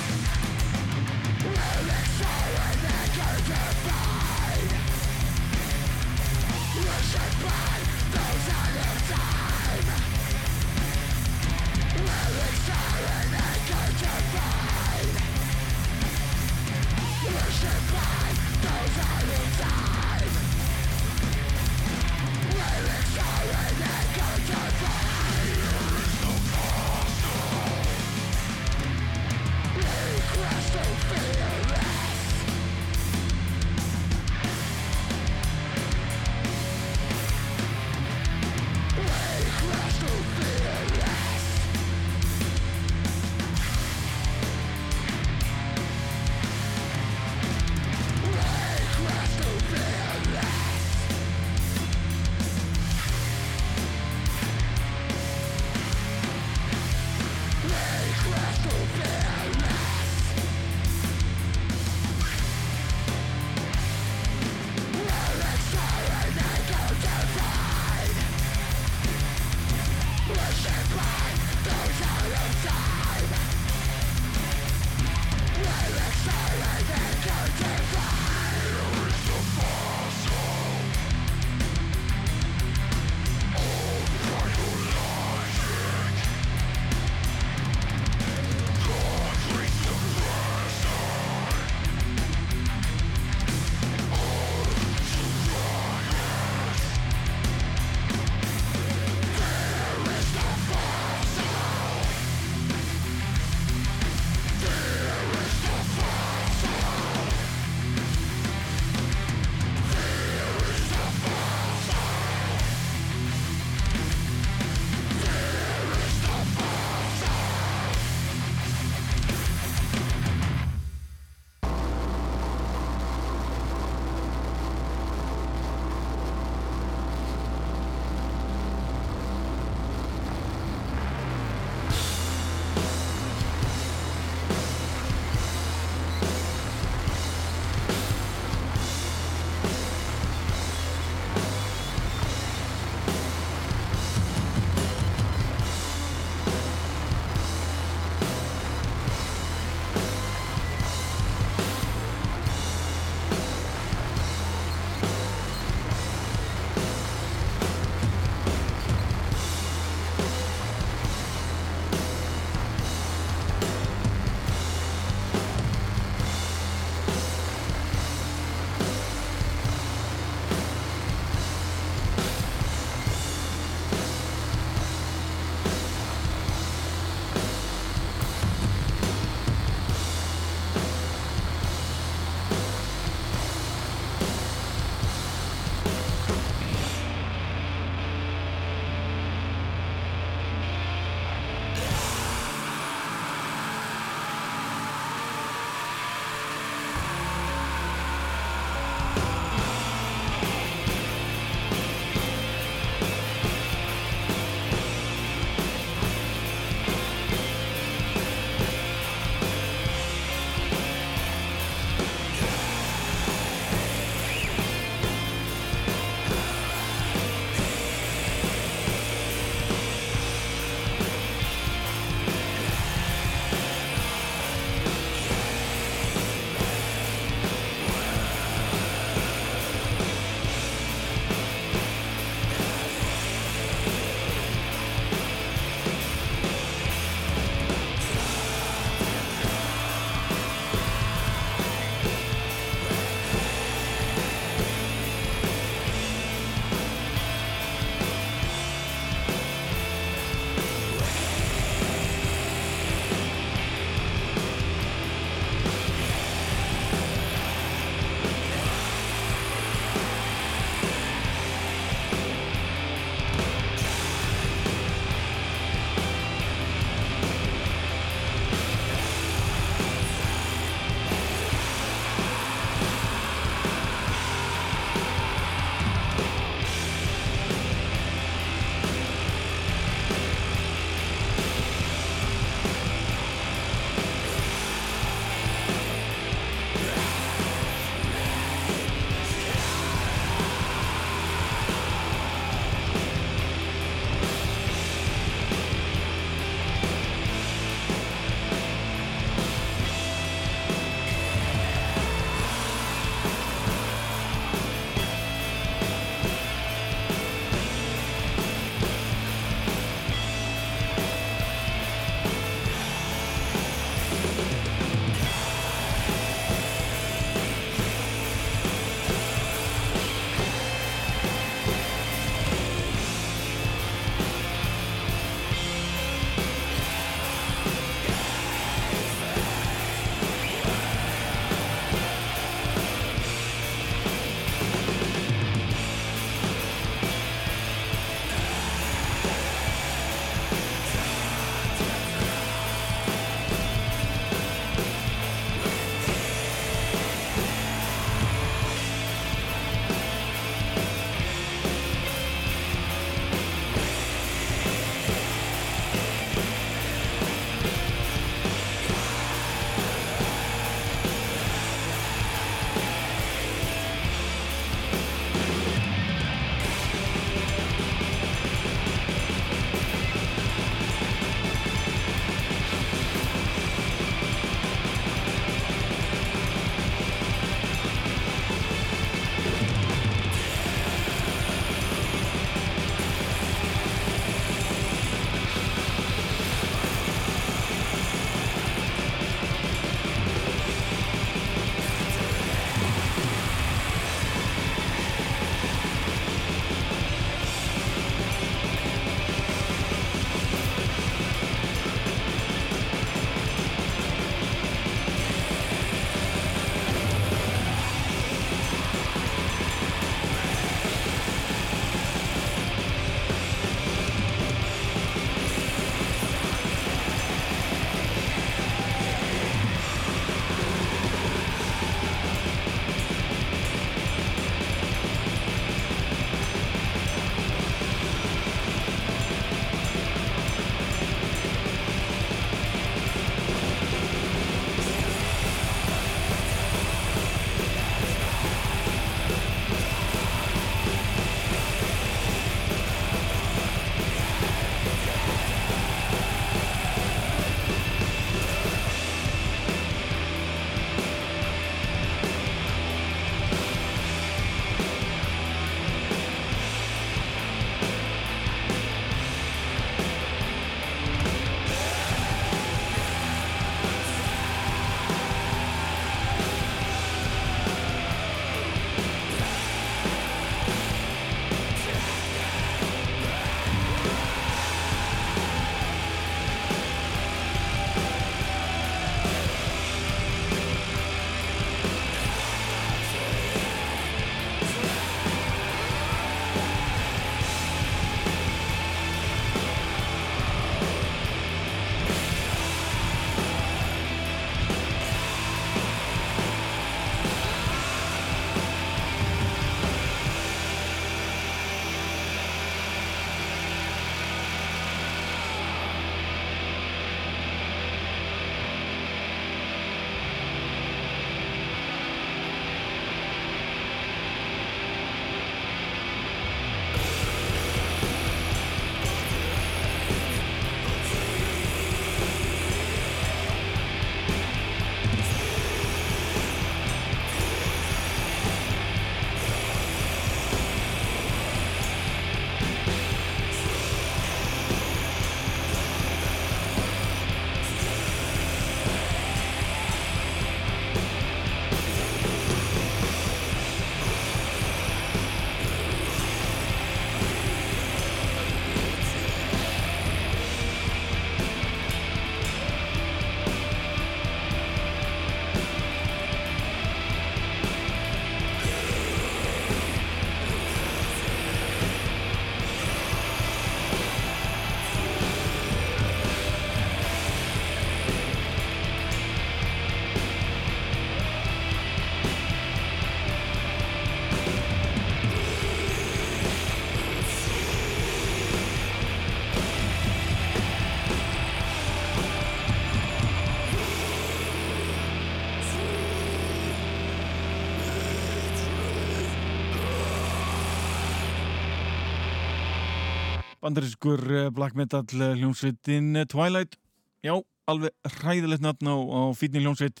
Bandariskur eh, black metal eh, hljómsveitin eh, Twilight. Já, alveg hræðilegt nafn á, á fínni hljómsveit.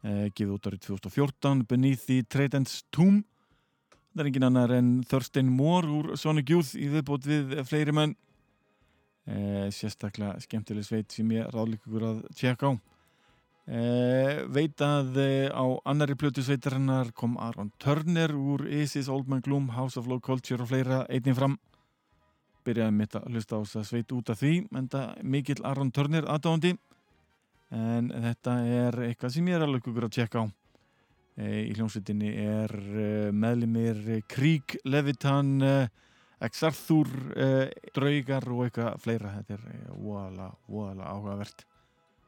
Eh, gefið út árið 2014 Beneath the Tradents Tomb. Það er engin annar en Thurston Moore úr Sonic Youth í viðbót við fleiri menn. Eh, sérstaklega skemmtileg sveit sem ég ráðlíka ykkur að tjekka á. Eh, veit að á annari plötu sveitarinnar kom Aaron Turner úr Isis, Old Man Gloom, House of Low Culture og fleira einnig fram byrjaði mitt að hlusta á þess að sveit út af því en það mikill Aaron Turner aðdáðandi en þetta er eitthvað sem ég er alveg ykkur að tjekka á. E, í hljómsveitinni er e, meðlimir Krieg, Levitan e, Exarthur Draugar og eitthvað fleira. Þetta er voðalega, voðalega áhugavert.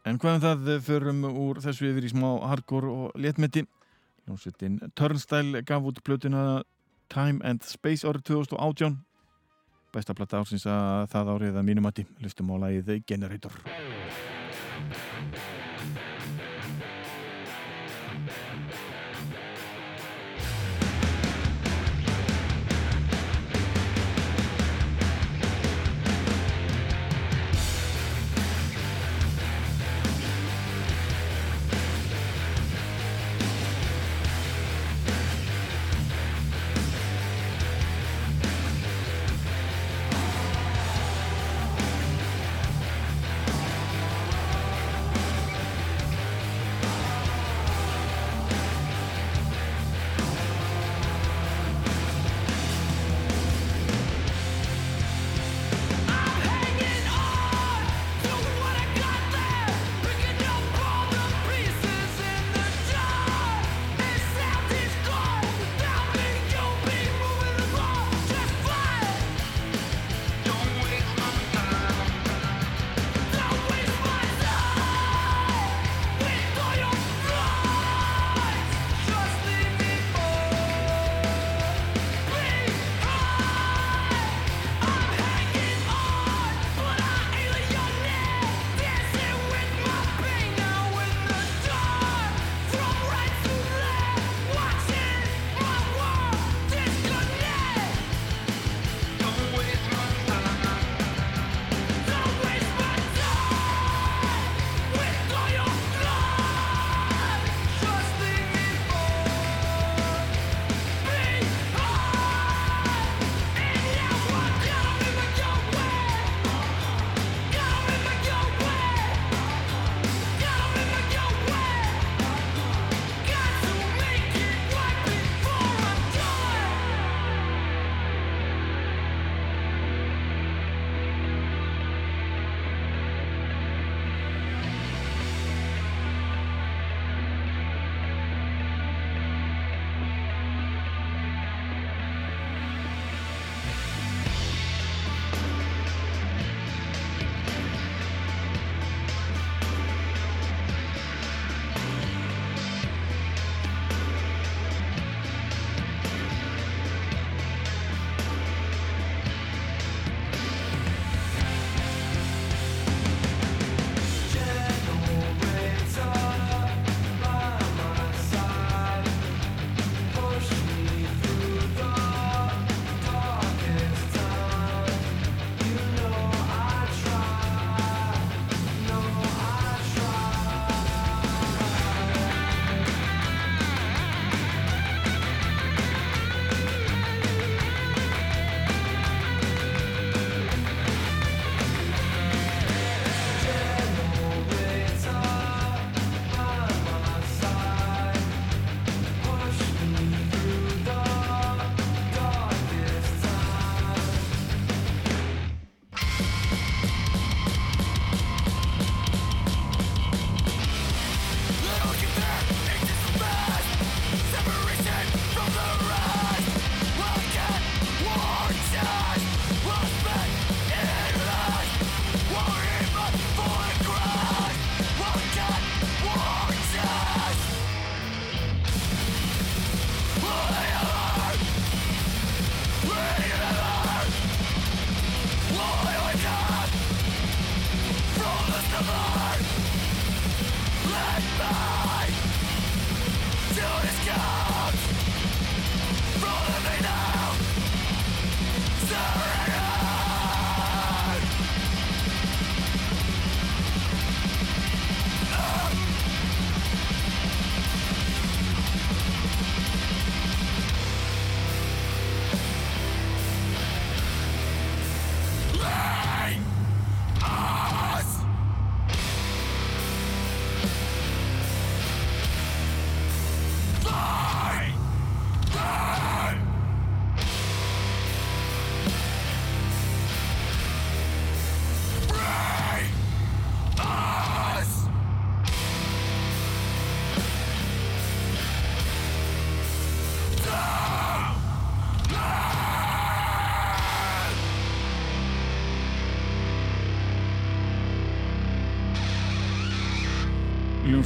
En hvað um það förum úr þessu yfir í smá hardcore og léttmetti hljómsveitin Turnstyle gaf út plötuna Time and Space árið 2018 besta platta ársins að það árið að mínum mati. Hlustum á lagið Generator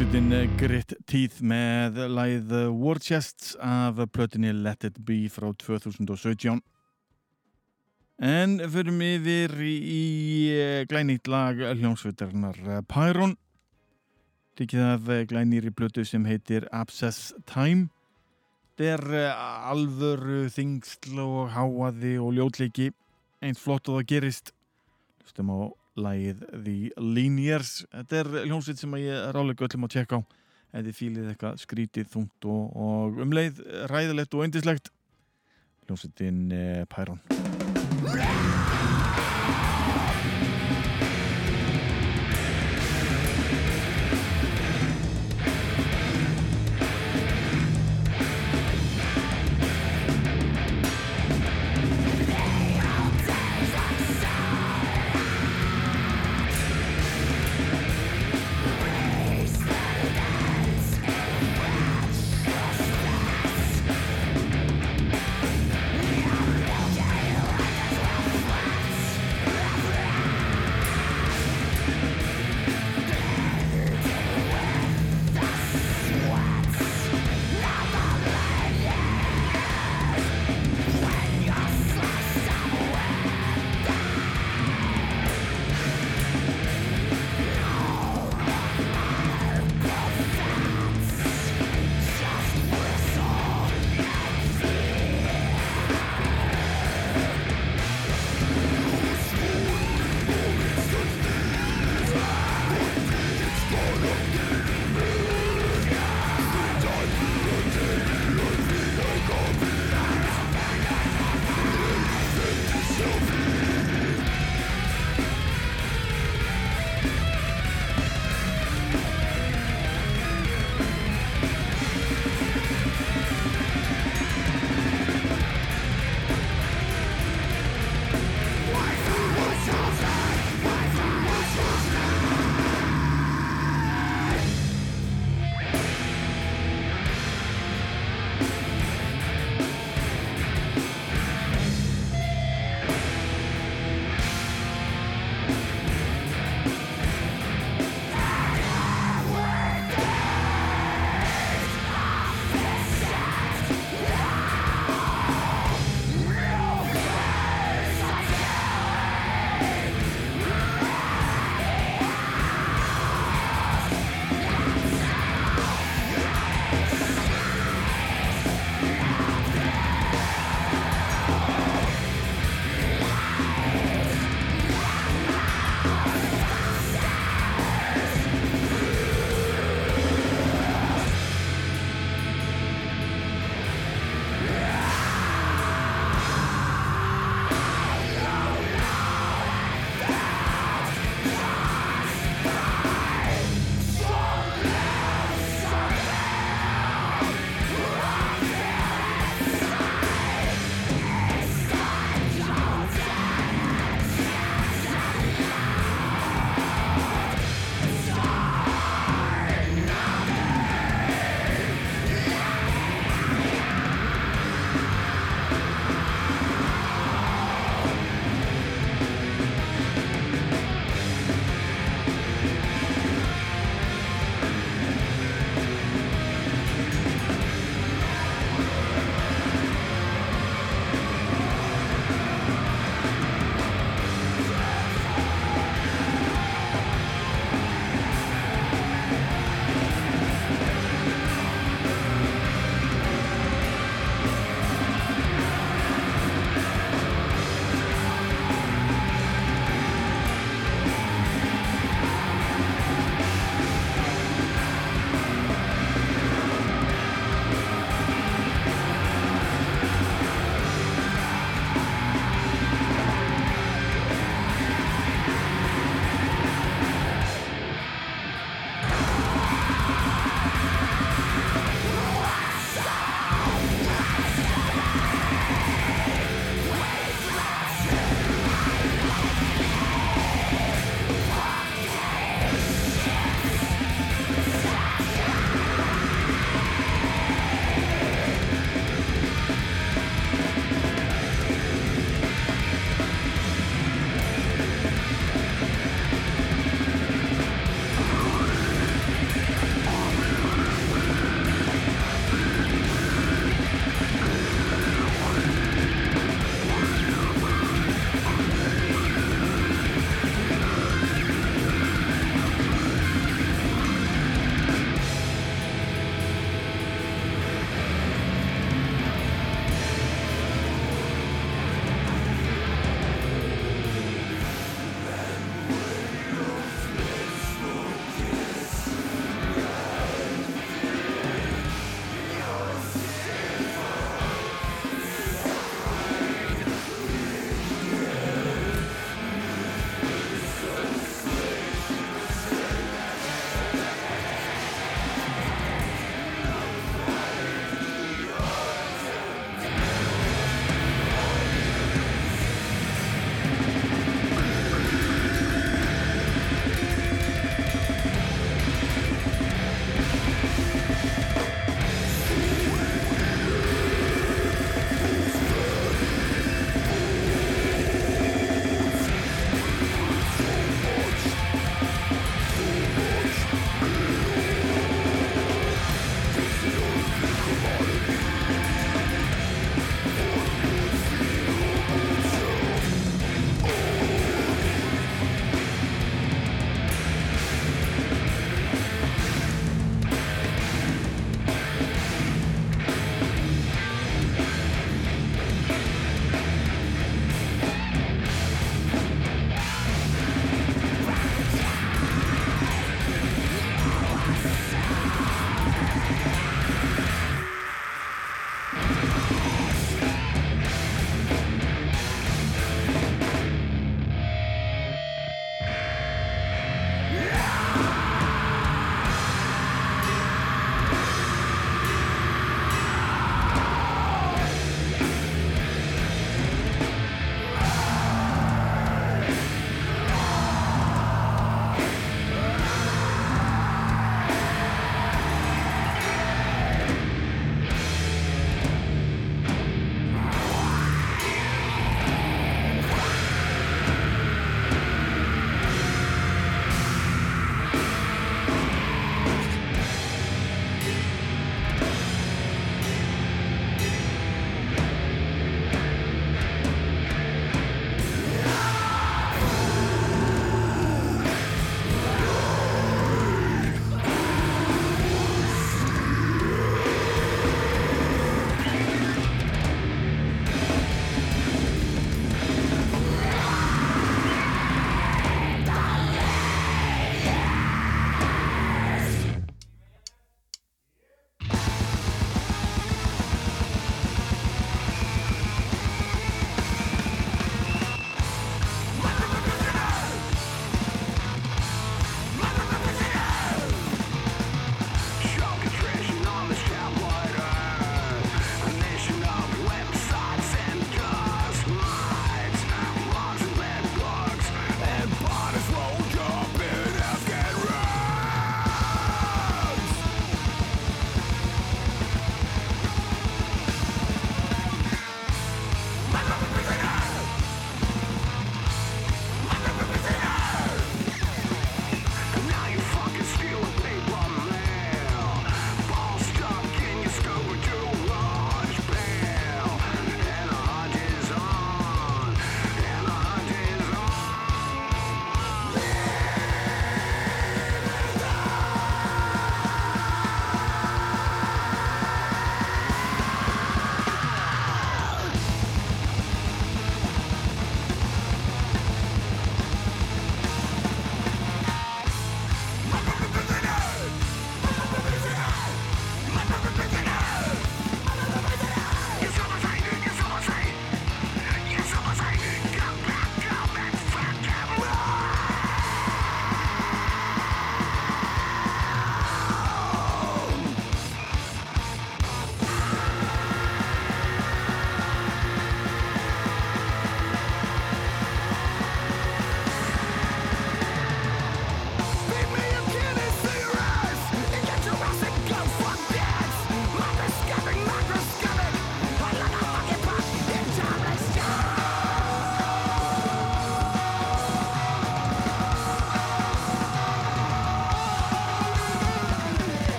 hljómsveitin Grit Teeth með læð War Chests af plötinni Let It Be frá 2017 en förum yfir í, í glænýtt lag hljómsveitarinnar Pyron. Tekið af glænýri plötu sem heitir Abscess Time. Þetta er eh, alvöru þingsl og háaði og ljótleiki. Eins flott og það gerist. Hlustum á lagið The Linears þetta er hljómsveit sem ég rálega öllum að tjekka á. Ef þið fílið eitthvað skrítið, þungt og, og umleið ræðilegt og eindislegt hljómsveitin eh, Pyron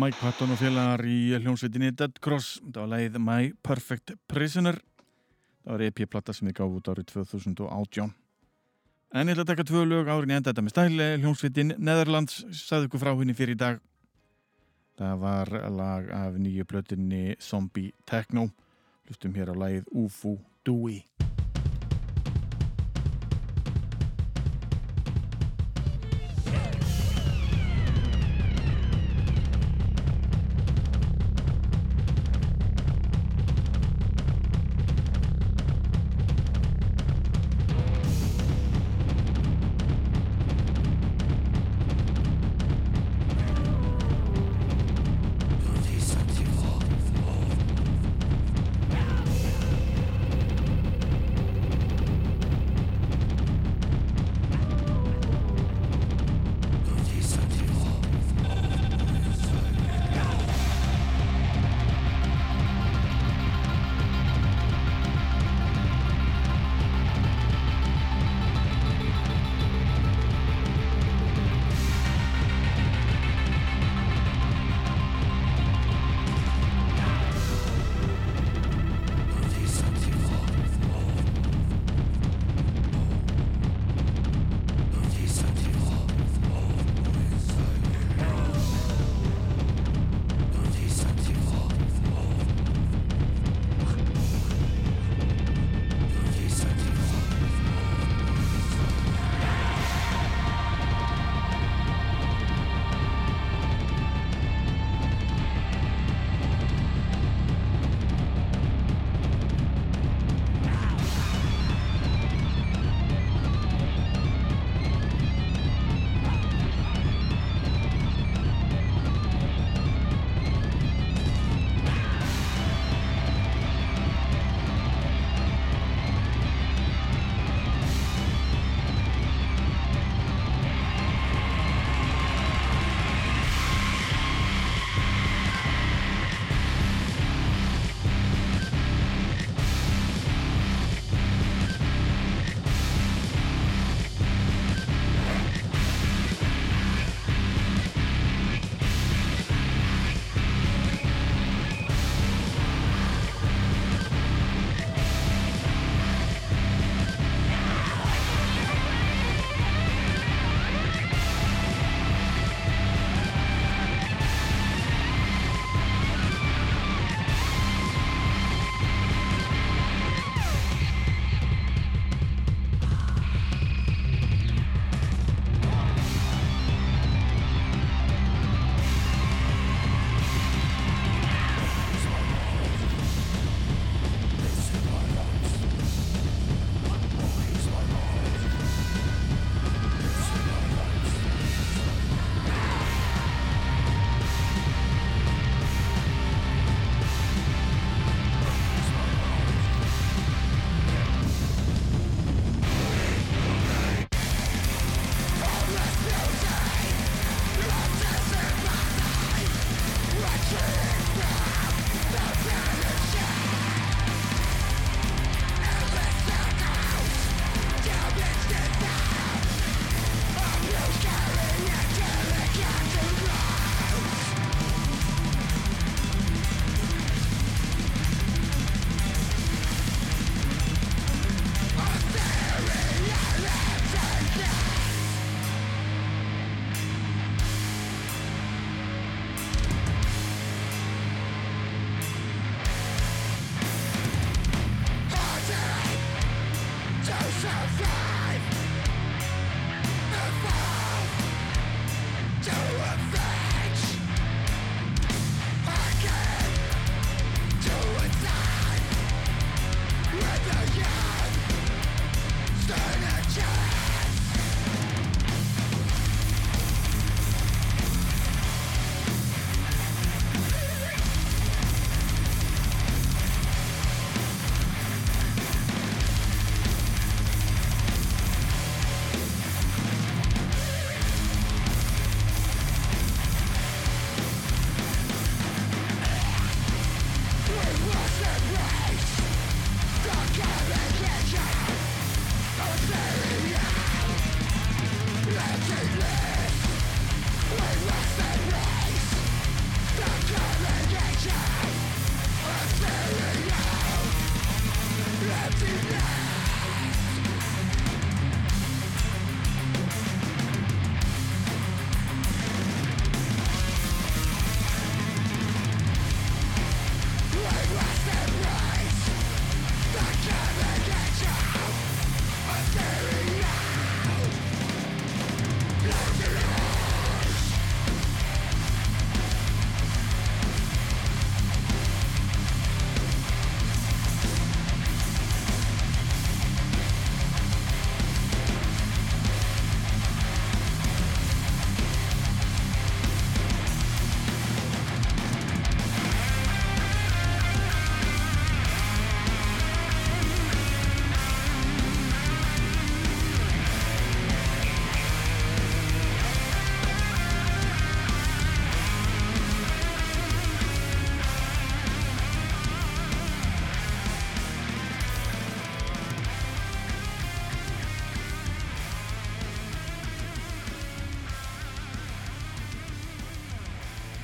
Mike Patton og félagar í hljómsveitinni Dead Cross. Það var leið My Perfect Prisoner. Það var EP-platta sem við gáum út árið 2018 en ég ætla að taka tvö lög árin í enda þetta með stæli hljómsveitin Netherlands sagði ykkur frá henni fyrir í dag. Það var lag af nýju blötinni Zombie Techno. Hlustum hér á lagið UFO Dewey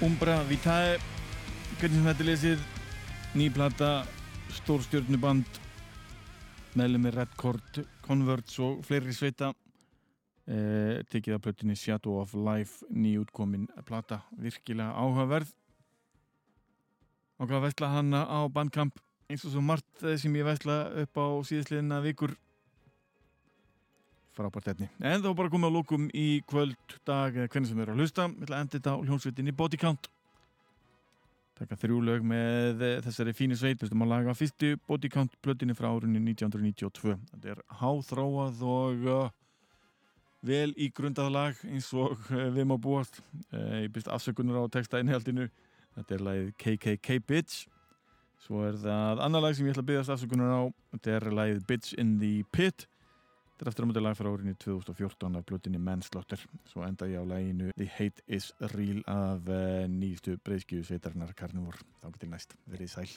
Umbra Vitae hvernig sem þetta lesið ný plata, stórstjörnuband meðlumir Redcord, Converts og fleiri sveita eh, tekið af plötunni Shadow of Life nýjútkomin plata, virkilega áhugaverð. Ákvað að vesla hana á Bandcamp eins og svo margt eh, sem ég vesla upp á síðastliðina vikur frábært efni. En þá bara komið á lókum í kvöld dag eða hvernig sem þau eru að hlusta. Við ætla að enda þetta á hljónsveitinni Body Count. Taka þrjú lög með eh, þessari fínu sveit. Við stum að laga fyrstu Body Count plötinni frá árunni 1992 þetta er háþróað og uh, vel í grundað lag eins og uh, við má búast. Ég byrst afsökunar á texta innhjaldinu þetta er lagið KKK Bitch. Svo er það annar lag sem ég ætla að byrjast afsökunar á. Þetta er lagið Bitch in the Pit þetta er aftur á mútið lag frá árunni 2014 af plötinni Manslaughter svo enda ég á laginu The Hate is Real af uh, nýjustu breyskju sveitarinnar Carnivore þá getur næst, verið sæl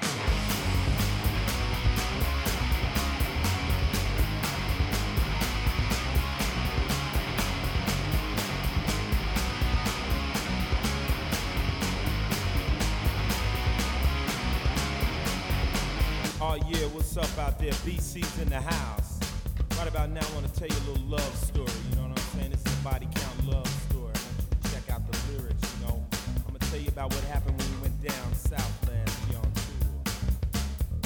Oh yeah, what's up out there? BC's in the house. Right about now, I want to tell you a little love story. You know what I'm saying? This is a body count love story. I to check out the lyrics. You know, I'm gonna tell you about what happened when we went down south last year on tour.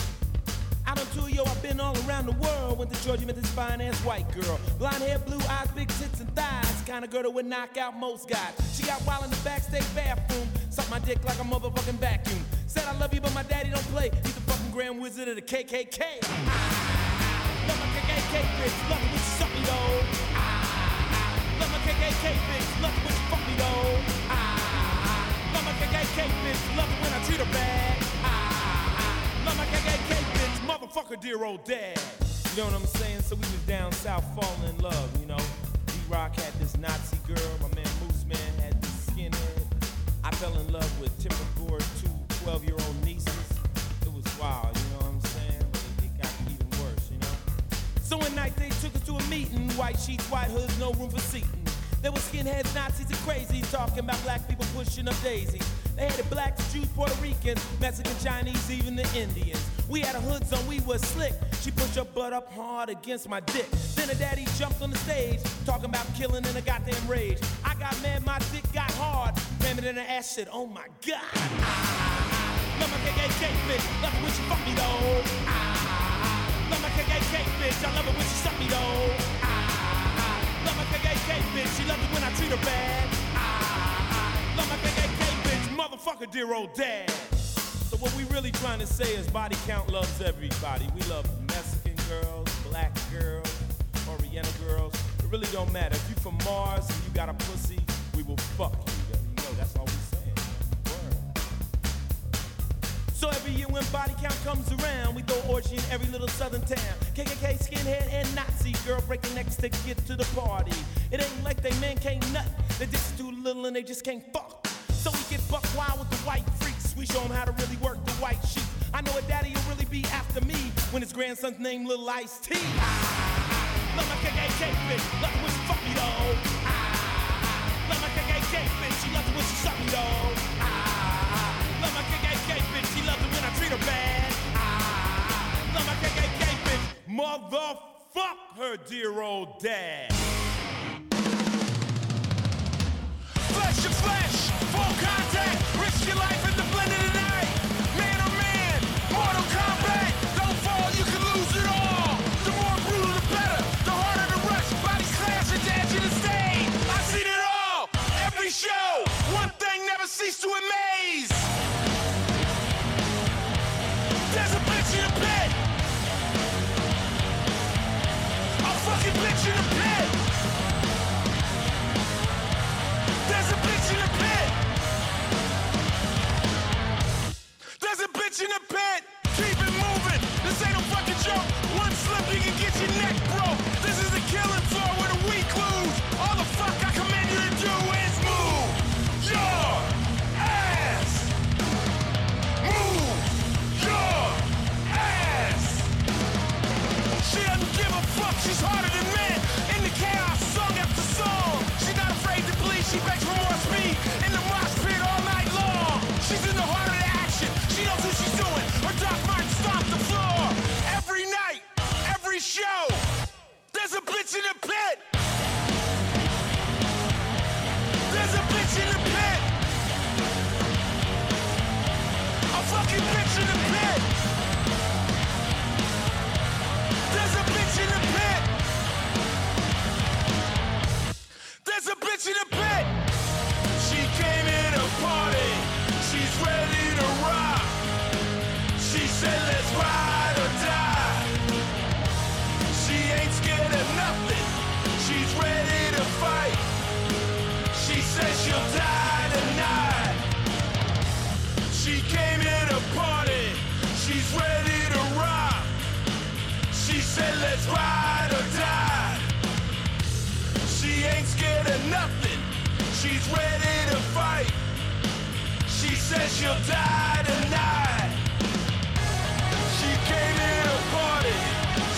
Out on tour, yo, I've been all around the world. Went to Georgia, met this fine ass white girl. Blonde hair, blue eyes, big tits and thighs. Kind of girl that would knock out most guys. She got wild in the backstage bathroom. Sucked my dick like a motherfucking vacuum. Said I love you, but my daddy don't play. He's the fucking grand wizard of the KKK. My KKK suck me though. Love my KKK bitch, love fuck me though. Love my KKK bitch, love when I treat her bad. Love my KKK bitch, motherfucker, dear old dad. You know what I'm saying? So we was down south falling in love, you know. D-Rock had this Nazi girl, my man Moose Man had this skinhead. I fell in love with Tipper Gore's two 12-year-old nieces. It was wild, So one night they took us to a meeting. White sheets, white hoods, no room for seating. There were skinheads, Nazis, and crazies talking about black people pushing up daisies. They had the blacks, Jews, Puerto Ricans, Mexican, Chinese, even the Indians. We had a hoods on, we was slick. She pushed her butt up hard against my dick. Then her daddy jumped on the stage, talking about killing in a goddamn rage. I got mad, my dick got hard. Ram it in her ass, said, oh my god. Love my KKK bitch, when she fuck me though. Ah. Love my KKK bitch, I love it when she suck me though. Love my KKK bitch, she love it when I treat her bad. Love my KKK bitch, motherfucker, dear old dad. So what we really trying to say is body count loves everybody. We love Mexican girls, black girls, Oriental girls. It really don't matter. If you from Mars and you got a pussy, we will fuck you. So every year when body count comes around, we throw orgy in every little southern town. KKK, skinhead, and Nazi girl breaking necks to get to the party. It ain't like they men can't nut. They just too little and they just can't fuck. So we get buck wild with the white freaks. We show them how to really work the white sheep. I know a daddy will really be after me when his grandson's named Little Ice T. Ah, Love my KKK bitch, love when she fuck me though. Ah, Love my KKK bitch, she loves when she suck me though. Motherfuck her dear old dad. Flesh to flesh, full contact, risk your life in the blend of the night. Man on man, Mortal Kombat, don't fall, you can lose it all. The more brutal, the better. The harder the rush, bodies clash and dance to the stage. I've seen it all, every show. One thing never cease to amaze. to the pit. She came in a party. She's ready to rock. She said, let's ride or die. She ain't scared of nothing. She's ready to fight. She says she'll die tonight. She came in a party. She's ready to rock. She said, let's ride. nothing. She's ready to fight. She says she'll die tonight. She came in a party.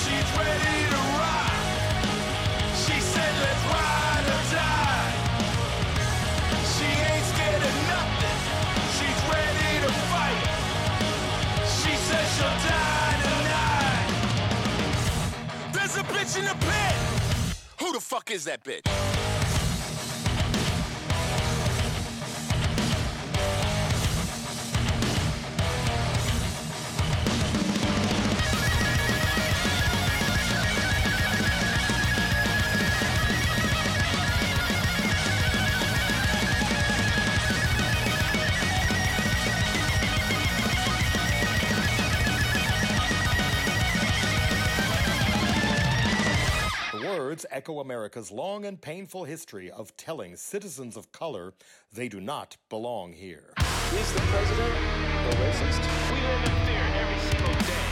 She's ready to rock. She said, let's ride or die. She ain't scared of nothing. She's ready to fight. She says she'll die tonight. There's a bitch in the pit. Who the fuck is that bitch? words echo America's long and painful history of telling citizens of color they do not belong here. Is the president a racist? We live in fear every single day.